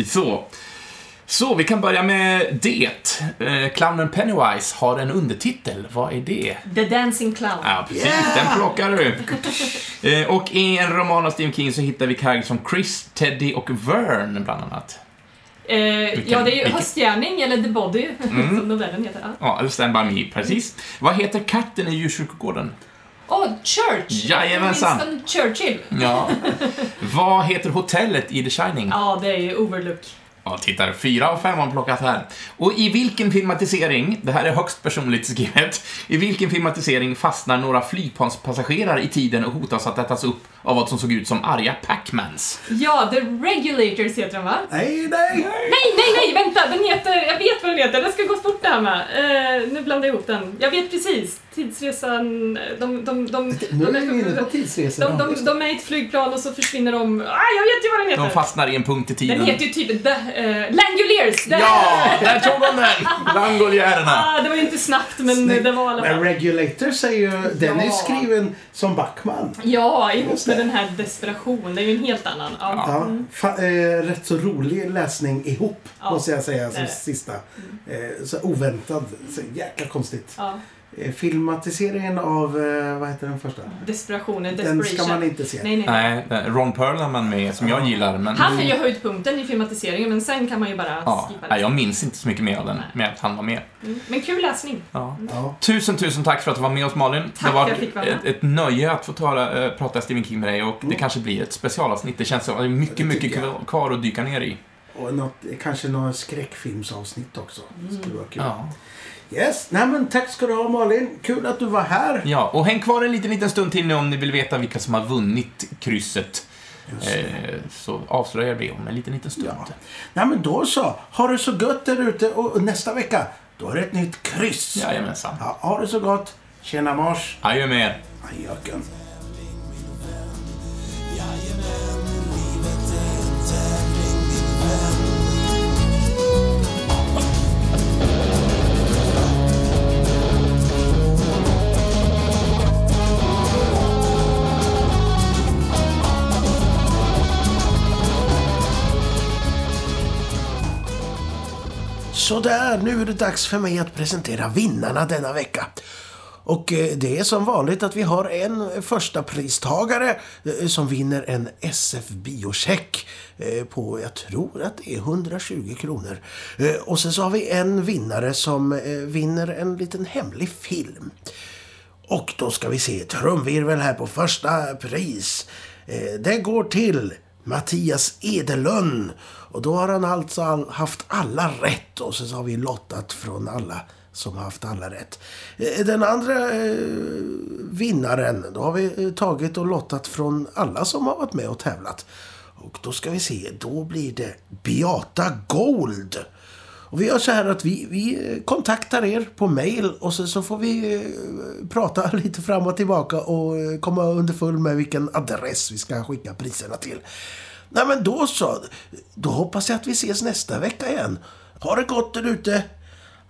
Så. Så, vi kan börja med det. Eh, Clownen Pennywise har en undertitel. Vad är det? The Dancing Clown. Ja, precis. Den plockar du. Eh, och i en roman av Stephen King så hittar vi karaktärer som Chris, Teddy och Vern, bland annat. Eh, ja, det är ju vilken- Höstgärning, eller The Body, Mm. som novellen heter. Ja. Ja, eller Stand By Me, precis. Vad heter katten i djurkyrkogården? Åh, Church! Jajamensan. Winston Churchill. Ja. Vad heter hotellet i The Shining? Ja, det är ju Overlook. Ja, tittar. Fyra av fem har plockat här. Och i vilken filmatisering, det här är högst personligt skrivet, i vilken filmatisering fastnar några flygplanspassagerare i tiden och hotas att ätas upp av vad som såg ut som arga Pacmans? Ja, The Regulators heter den va? Nej, nej! Nej, nej, nej, vänta! Den heter, jag vet vad den heter, det ska gå fort det här med. Eh, nu blandar jag ihop den. Jag vet precis. Tidsresan, de, de, de, Nu de, är vi inne på de, tidsresor. de, de, de är i ett flygplan och så försvinner de. Ah, jag vet ju vad den heter! De fastnar i en punkt i tiden. den heter ju typ The, uh, Langoliers! Det- Ja, där tog de den! Langoljärerna. Ah, det var ju inte snabbt, men Snyggt. det var alla Men. Regulators är ju... Den är Ja. skriven som Backman. Ja, ihop med den här desperation. Det är ju en helt annan. Ja. Ja, Mm. fa- eh, rätt så rolig läsning ihop, Ja, måste jag säga, som det är det. sista. Eh, så oväntad. Så jäkla konstigt. ja. Eh, filmatiseringen av, eh, vad heter den första? Desperation, Den ska man inte se. Nej, nej, nej. Nej, Ron Perlman med, som jag gillar, men... Han är ju höjdpunkten i filmatiseringen, men sen kan man ju bara Ja, skippa nej, det. jag minns inte så mycket mer av den, med att han var med. Mm. Men kul läsning. Ja. Ja. Tusen, tusen tack för att du var med oss Malin. Tack det var jag fick vara med. ett, ett nöje att få tala, äh, prata Stephen King med dig och det Mm. kanske blir ett specialavsnitt. Det känns som att det är mycket, Det mycket jag. kvar- att dyka ner i. Och något, kanske några skräckfilmsavsnitt också. Mm. Skulle vara kul. Ja. Yes, nej men tack ska du ha Malin. Kul att du var här. ja, och häng kvar en liten, liten stund till nu om ni vill veta vilka som har vunnit krysset. Eh, så avslöjar vi om en liten, liten stund. Ja. Nej men då så. Ha det så gött där ute och nästa vecka då är det ett nytt kryss. Jajamensan. Ja, ha det så gott. Tjena mors. Adjö med er. Ajöken. Jajamän, Sådär, nu är det dags för mig att presentera vinnarna denna vecka. Och eh, det är som vanligt att vi har en första pristagare eh, som vinner en SF biocheck eh, på, jag tror att det är 120 kronor. Och sen så har vi en vinnare som vinner en liten hemlig film. Och då ska vi se trumvirvel här på första pris. Det går till Mattias Edelund. Och då har han alltså haft alla rätt och så har vi lottat från alla som har haft alla rätt. Eh, den andra eh, vinnaren, då har vi eh, tagit och lottat från alla som har varit med och tävlat. Och då ska vi se, då blir det Beata Gold. Och vi gör så här att vi, vi eh, kontaktar er på mail och så, så får vi prata lite fram och tillbaka och komma underfull med vilken adress vi ska skicka priserna till. Nej men då så. Då hoppas jag att vi ses nästa vecka igen. Ha det gott där ute.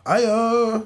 Adjö!